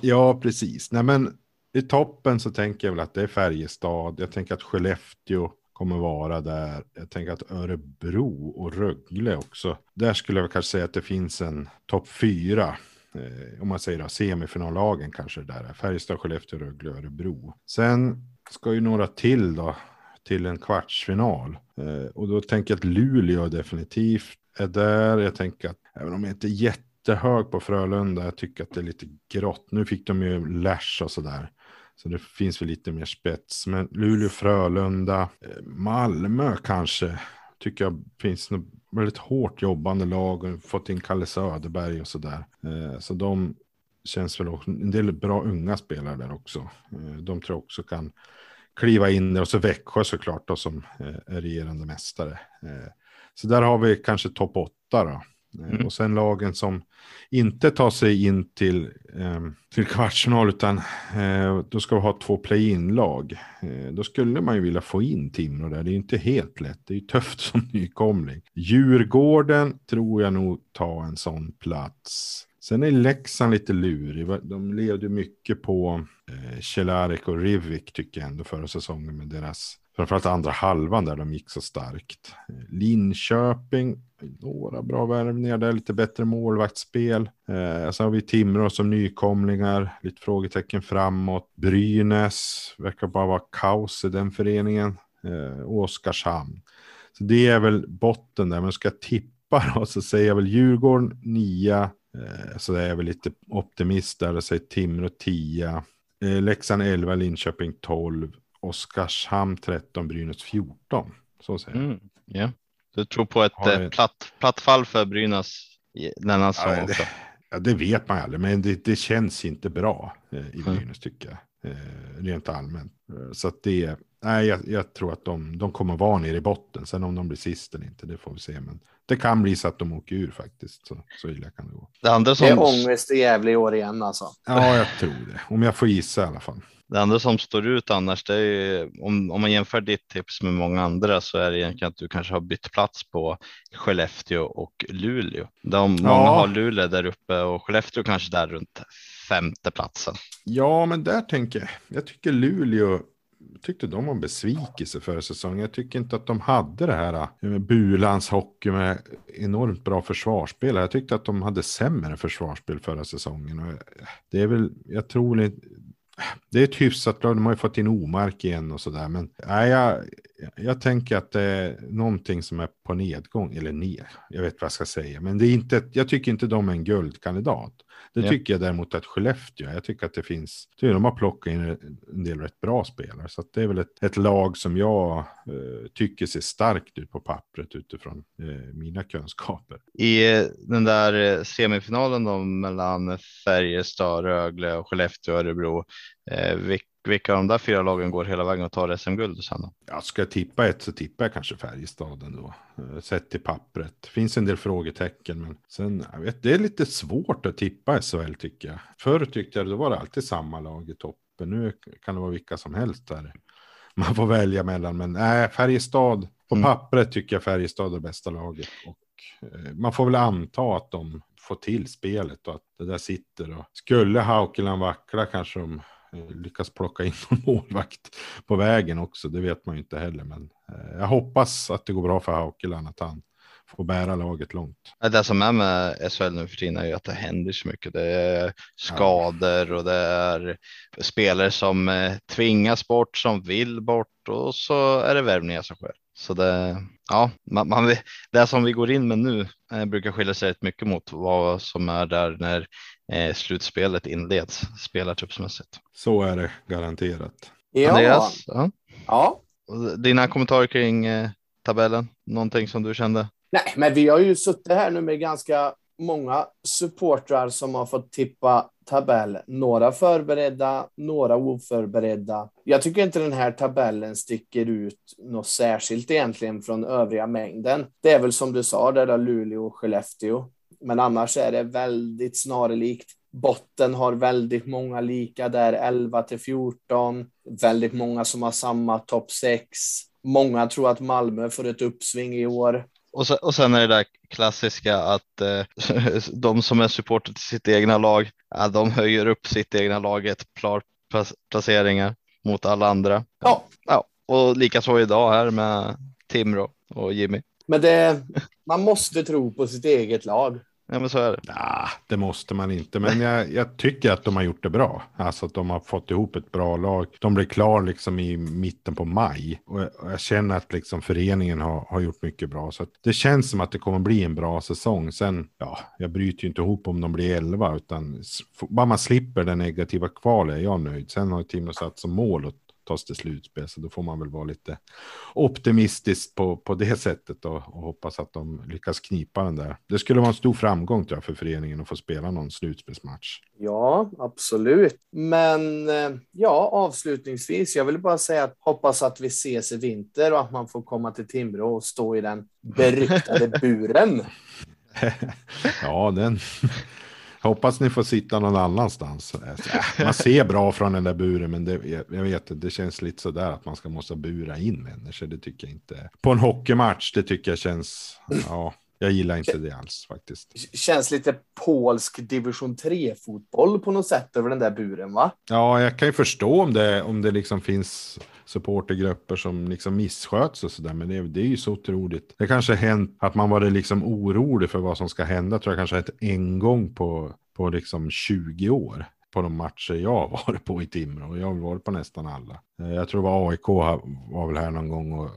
Ja, precis. Nej, men i toppen så tänker jag väl att det är Färjestad. Jag tänker att Skellefteå kommer vara där. Jag tänker att Örebro och Rögle också. Där skulle jag kanske säga att det finns en topp fyra. Eh, om man säger då, semifinallagen kanske det där är. Färjestad, Skellefteå, Rögle och Örebro. Sen ska ju några till då till en kvartsfinal. Eh, och då tänker jag att Luleå definitivt är där. Jag tänker att även om jag inte är jättehög på Frölunda, jag tycker att det är lite grått. Nu fick de ju Lash och sådär. Så det finns väl lite mer spets. Men Luleå, Frölunda, eh, Malmö kanske. Tycker jag finns något väldigt hårt jobbande lag och fått in Kalle Söderberg och sådär. Eh, så de känns väl också, en del bra unga spelare där också. Eh, de tror jag också kan kliva in där och så Växjö såklart då som är regerande mästare. Så där har vi kanske topp åtta då. Eh, Mm. Och sen lagen som inte tar sig in till, eh, till kvartsfinal utan eh, då ska vi ha två play-in-lag. Eh, då skulle man ju vilja få in Timrå där. Det är ju inte helt lätt. Det är ju tufft som nykomling. Djurgården tror jag nog tar en sån plats. Sen är Leksand lite lurig. De levde mycket på eh, Cehlarik och Rivik tycker jag ändå förra säsongen med deras Framförallt andra halvan där de gick så starkt. Eh, Linköping, några bra värvningar där, lite bättre målvaktsspel. Eh, sen har vi Timrå som nykomlingar, lite frågetecken framåt. Brynäs, verkar bara vara kaos i den föreningen. Eh, och Oskarshamn. Så det är väl botten där, men ska jag tippa då så säger jag väl Djurgården 9. Eh, så det är väl lite optimist där och säger Timrå 10. Eh, Leksand 11, Linköping 12. Oskarshamn 13, Brynäs 14. Så säger jag. Mm, yeah. Du tror på ett Har eh, platt, platt fall för Brynäs i denna säsong Ja, ja, det vet man aldrig, men det, det känns inte bra eh, i Mm. Brynäs tycker jag. Eh, rent allmänt. Så att det, nej, jag, jag tror att de, de kommer vara nere i botten. Sen om de blir sist eller inte, det får vi se. Men det kan bli så att de åker ur faktiskt. Så, så illa kan det gå. Det andra Det är som, ångest i Gävle i år igen alltså. Ja, jag tror det. Om jag får gissa i alla fall. Det andra som står ut annars, det är ju, om, om man jämför ditt tips med många andra så är det egentligen att du kanske har bytt plats på Skellefteå och Luleå. De, Många Ja. har Luleå där uppe och Skellefteå kanske där runt femte platsen. Ja, men där tänker jag. Jag tycker Luleå tyckte de var en besvikelse förra säsongen. Jag tycker inte att de hade det här eh, med Bulans hockey med enormt bra försvarsspel. Jag tyckte att de hade sämre försvarsspel förra säsongen. Och det är väl, jag tror inte, det är ett hyfsat lag. De har ju fått in Omark igen och sådär. Men nej, jag, jag tänker att det är någonting som är på nedgång. Eller ner. Jag vet vad jag ska säga. Men det är inte, jag tycker inte de är en guldkandidat. Det Ja. tycker jag däremot att Skellefteå, jag tycker att det finns, tycker de har plockat in en del rätt bra spelare. Så att det är väl ett, ett lag som jag eh, tycker ser starkt ut på pappret utifrån eh, mina kunskaper. I eh, den där eh, semifinalen då mellan Färjestad, Rögle och Skellefteå och Örebro. Eh, vilka av de där fyra lagen går hela vägen och tar SM-guld sen då? Ja, ska jag tippa ett så tippar jag kanske Färjestad ändå. Eh, sett till pappret. Det finns en del frågetecken men sen, jag vet, det är lite svårt att tippa SHL tycker jag. Förr tyckte jag det var alltid samma lag i toppen. Nu kan det vara vilka som helst där. Man får välja mellan men nej, Färjestad på Mm. pappret tycker jag Färjestad är bästa laget. Och eh, man får väl anta att de får till spelet och att det där sitter. Och skulle Haukeland vackla kanske de lyckas plocka in någon målvakt på vägen också. Det vet man ju inte heller, men eh, jag hoppas att det går bra för Haukeland, att han får bära laget långt. Det som är med SHL nu för tiden är ju att det händer så mycket. Det är skador och det är spelare som eh, tvingas bort, som vill bort och så är det värvningar som sker. Så det, ja, man, man, det som vi går in med nu eh, brukar skilja sig rätt mycket mot vad som är där när eh, slutspelet inleds spelartruppsmässigt. Så är det garanterat. Ja. Andreas, ja. ja. dina kommentarer kring eh, tabellen? Någonting som du kände? Nej, men vi har ju suttit här nu med ganska många supportrar som har fått tippa tabell. Några förberedda, några oförberedda. Jag tycker inte den här tabellen sticker ut något särskilt egentligen från övriga mängden. Det är väl som du sa, där är Luleå och Skellefteå. Men annars är det väldigt snarlikt. Botten har väldigt många lika där, 11 till 14. Väldigt många som har samma topp 6. Många tror att Malmö får ett uppsving i år. Och sen, och sen är det där klassiska att eh, de som är supporter till sitt egna lag, ja, de höjer upp sitt egna lag ett par placeringar mot alla andra. Ja. ja och likaså idag här med Timrå och Jimmy. Men det, man måste tro på sitt eget lag. Ja, men så är det. Ja, det måste man inte, men jag, jag, tycker att de har gjort det bra. Alltså att de har fått ihop ett bra lag. De blev klar liksom i mitten på maj och jag, och jag känner att liksom föreningen har, har gjort mycket bra. Så det känns som att det kommer bli en bra säsong. Sen, ja, jag bryter ju inte ihop om de blir 11, utan bara man slipper den negativa kvalet är jag nöjd. Sen har Timo satt som mål att tas till slutspel. Så då får man väl vara lite optimistisk på, på det sättet och, och hoppas att de lyckas knipa den där. Det skulle vara en stor framgång tror jag, för föreningen att få spela någon slutspelsmatch. Ja, absolut. Men eh, ja, avslutningsvis, jag vill bara säga att hoppas att vi ses i vinter och att man får komma till Timrå och stå i den beryktade buren. ja, den, Hoppas ni får sitta någon annanstans. Man ser bra från den där buren, men det, jag vet det känns lite sådär att man ska måste bura in människor. Det tycker jag inte. På en hockeymatch, det tycker jag känns, ja. Jag gillar inte det alls faktiskt. Känns lite polsk division 3 fotboll på något sätt över den där buren va? Ja, jag kan ju förstå om det, om det liksom finns supportergrupper som liksom missköts och sådär. Men det, det, är ju så otroligt. Det kanske hänt att man varit liksom orolig för vad som ska hända. Tror jag kanske hänt en gång på, på liksom 20 år på de matcher jag har varit på i Timrå. Jag har varit på nästan alla. Eh, jag tror det var AIK var väl här någon gång och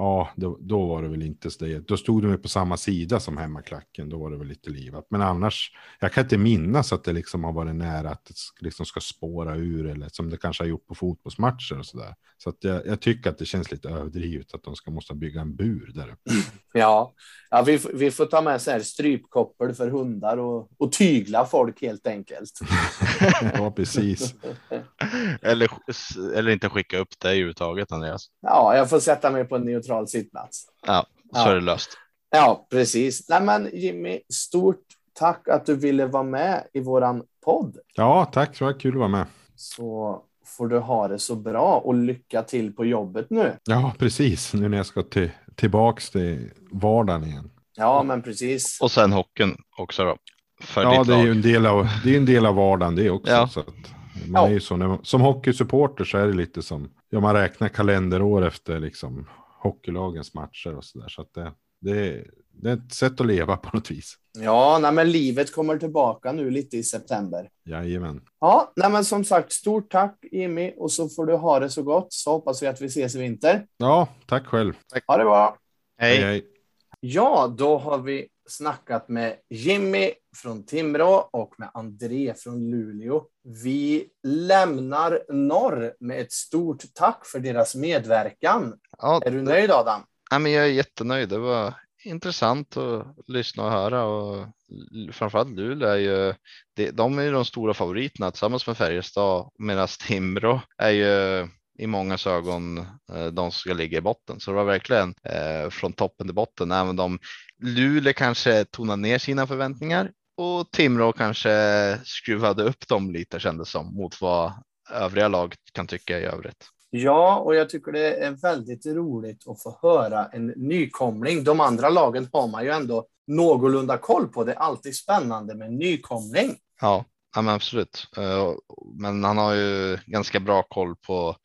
Ja, då, då, var det väl inte så det. Då stod de på samma sida som hemmaklacken. Då var det väl lite livat. Men annars, jag kan inte minnas att det liksom har varit nära att det liksom ska spåra ur eller som det kanske har gjort på fotbollsmatcher och så där. Så att jag, jag tycker att det känns lite överdrivet att de ska måste bygga en bur där uppe. Ja, ja vi, vi får ta med så här strypkoppel för hundar och, och tygla folk helt enkelt. ja, precis. eller, eller inte skicka upp dig överhuvudtaget, Andreas. Ja, jag får sätta mig på en neutral sittplats. Ja, så ja. är det löst. Ja, precis. Nej, men Jimmy, stort tack att du ville vara med i våran podd. Ja, tack. Det var kul att vara med. Så får du ha det så bra och lycka till på jobbet nu. Ja, precis. Nu när jag ska till, tillbaks till vardagen igen. Ja, men precis. Och sen hockeyn också då. För ja, det är ju en del av, det är en del av vardagen det också. Ja. Så att man ja. är ju så, när man, som hockeysupporter så är det lite som, ja man räknar kalenderår efter liksom hockeylagens matcher och så där. Så att det, det, det är ett sätt att leva på något vis. Ja, nej, men livet kommer tillbaka nu lite i september. Jajamän. Ja, nej, men som sagt, stort tack Jimmy och så får du ha det så gott så hoppas vi att vi ses i vinter. Ja, tack själv. Tack. Ha det bra. Hej. hej, hej. Ja, då har vi snackat med Jimmy från Timrå och med André från Luleå. Vi lämnar norr med ett stort tack för deras medverkan. Ja, är du nöjd Adam? Ja, men jag är jättenöjd. Det var intressant att lyssna och höra och framförallt Luleå är ju, de är ju de stora favoriterna tillsammans med Färjestad medan Timrå är ju i många ögon eh, de som ska ligga i botten. Så det var verkligen eh, från toppen till botten, även om Luleå kanske tonade ner sina förväntningar och Timrå kanske skruvade upp dem lite kändes som mot vad övriga lag kan tycka i övrigt. Ja, och jag tycker det är väldigt roligt att få höra en nykomling. De andra lagen har man ju ändå någorlunda koll på. Det är alltid spännande med nykomling. Ja, ja men absolut. Eh, Men han har ju ganska bra koll på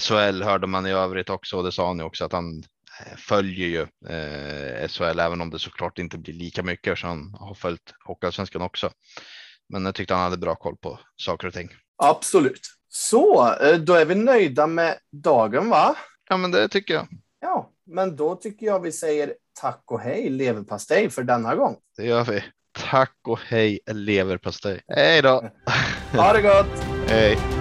SHL hörde man i övrigt också och det sa han ju också att han eh, följer ju eh, SHL även om det såklart inte blir lika mycket så han har följt Hockeyallsvenskan också. Men jag tyckte han hade bra koll på saker och ting. Absolut. Så, eh, då är vi nöjda med dagen, va? Ja, men det tycker jag. Ja, men då tycker jag vi säger tack och hej leverpastej för denna gång. Det gör vi. Tack och hej leverpastej. Hej då. Ha det gott! Hej.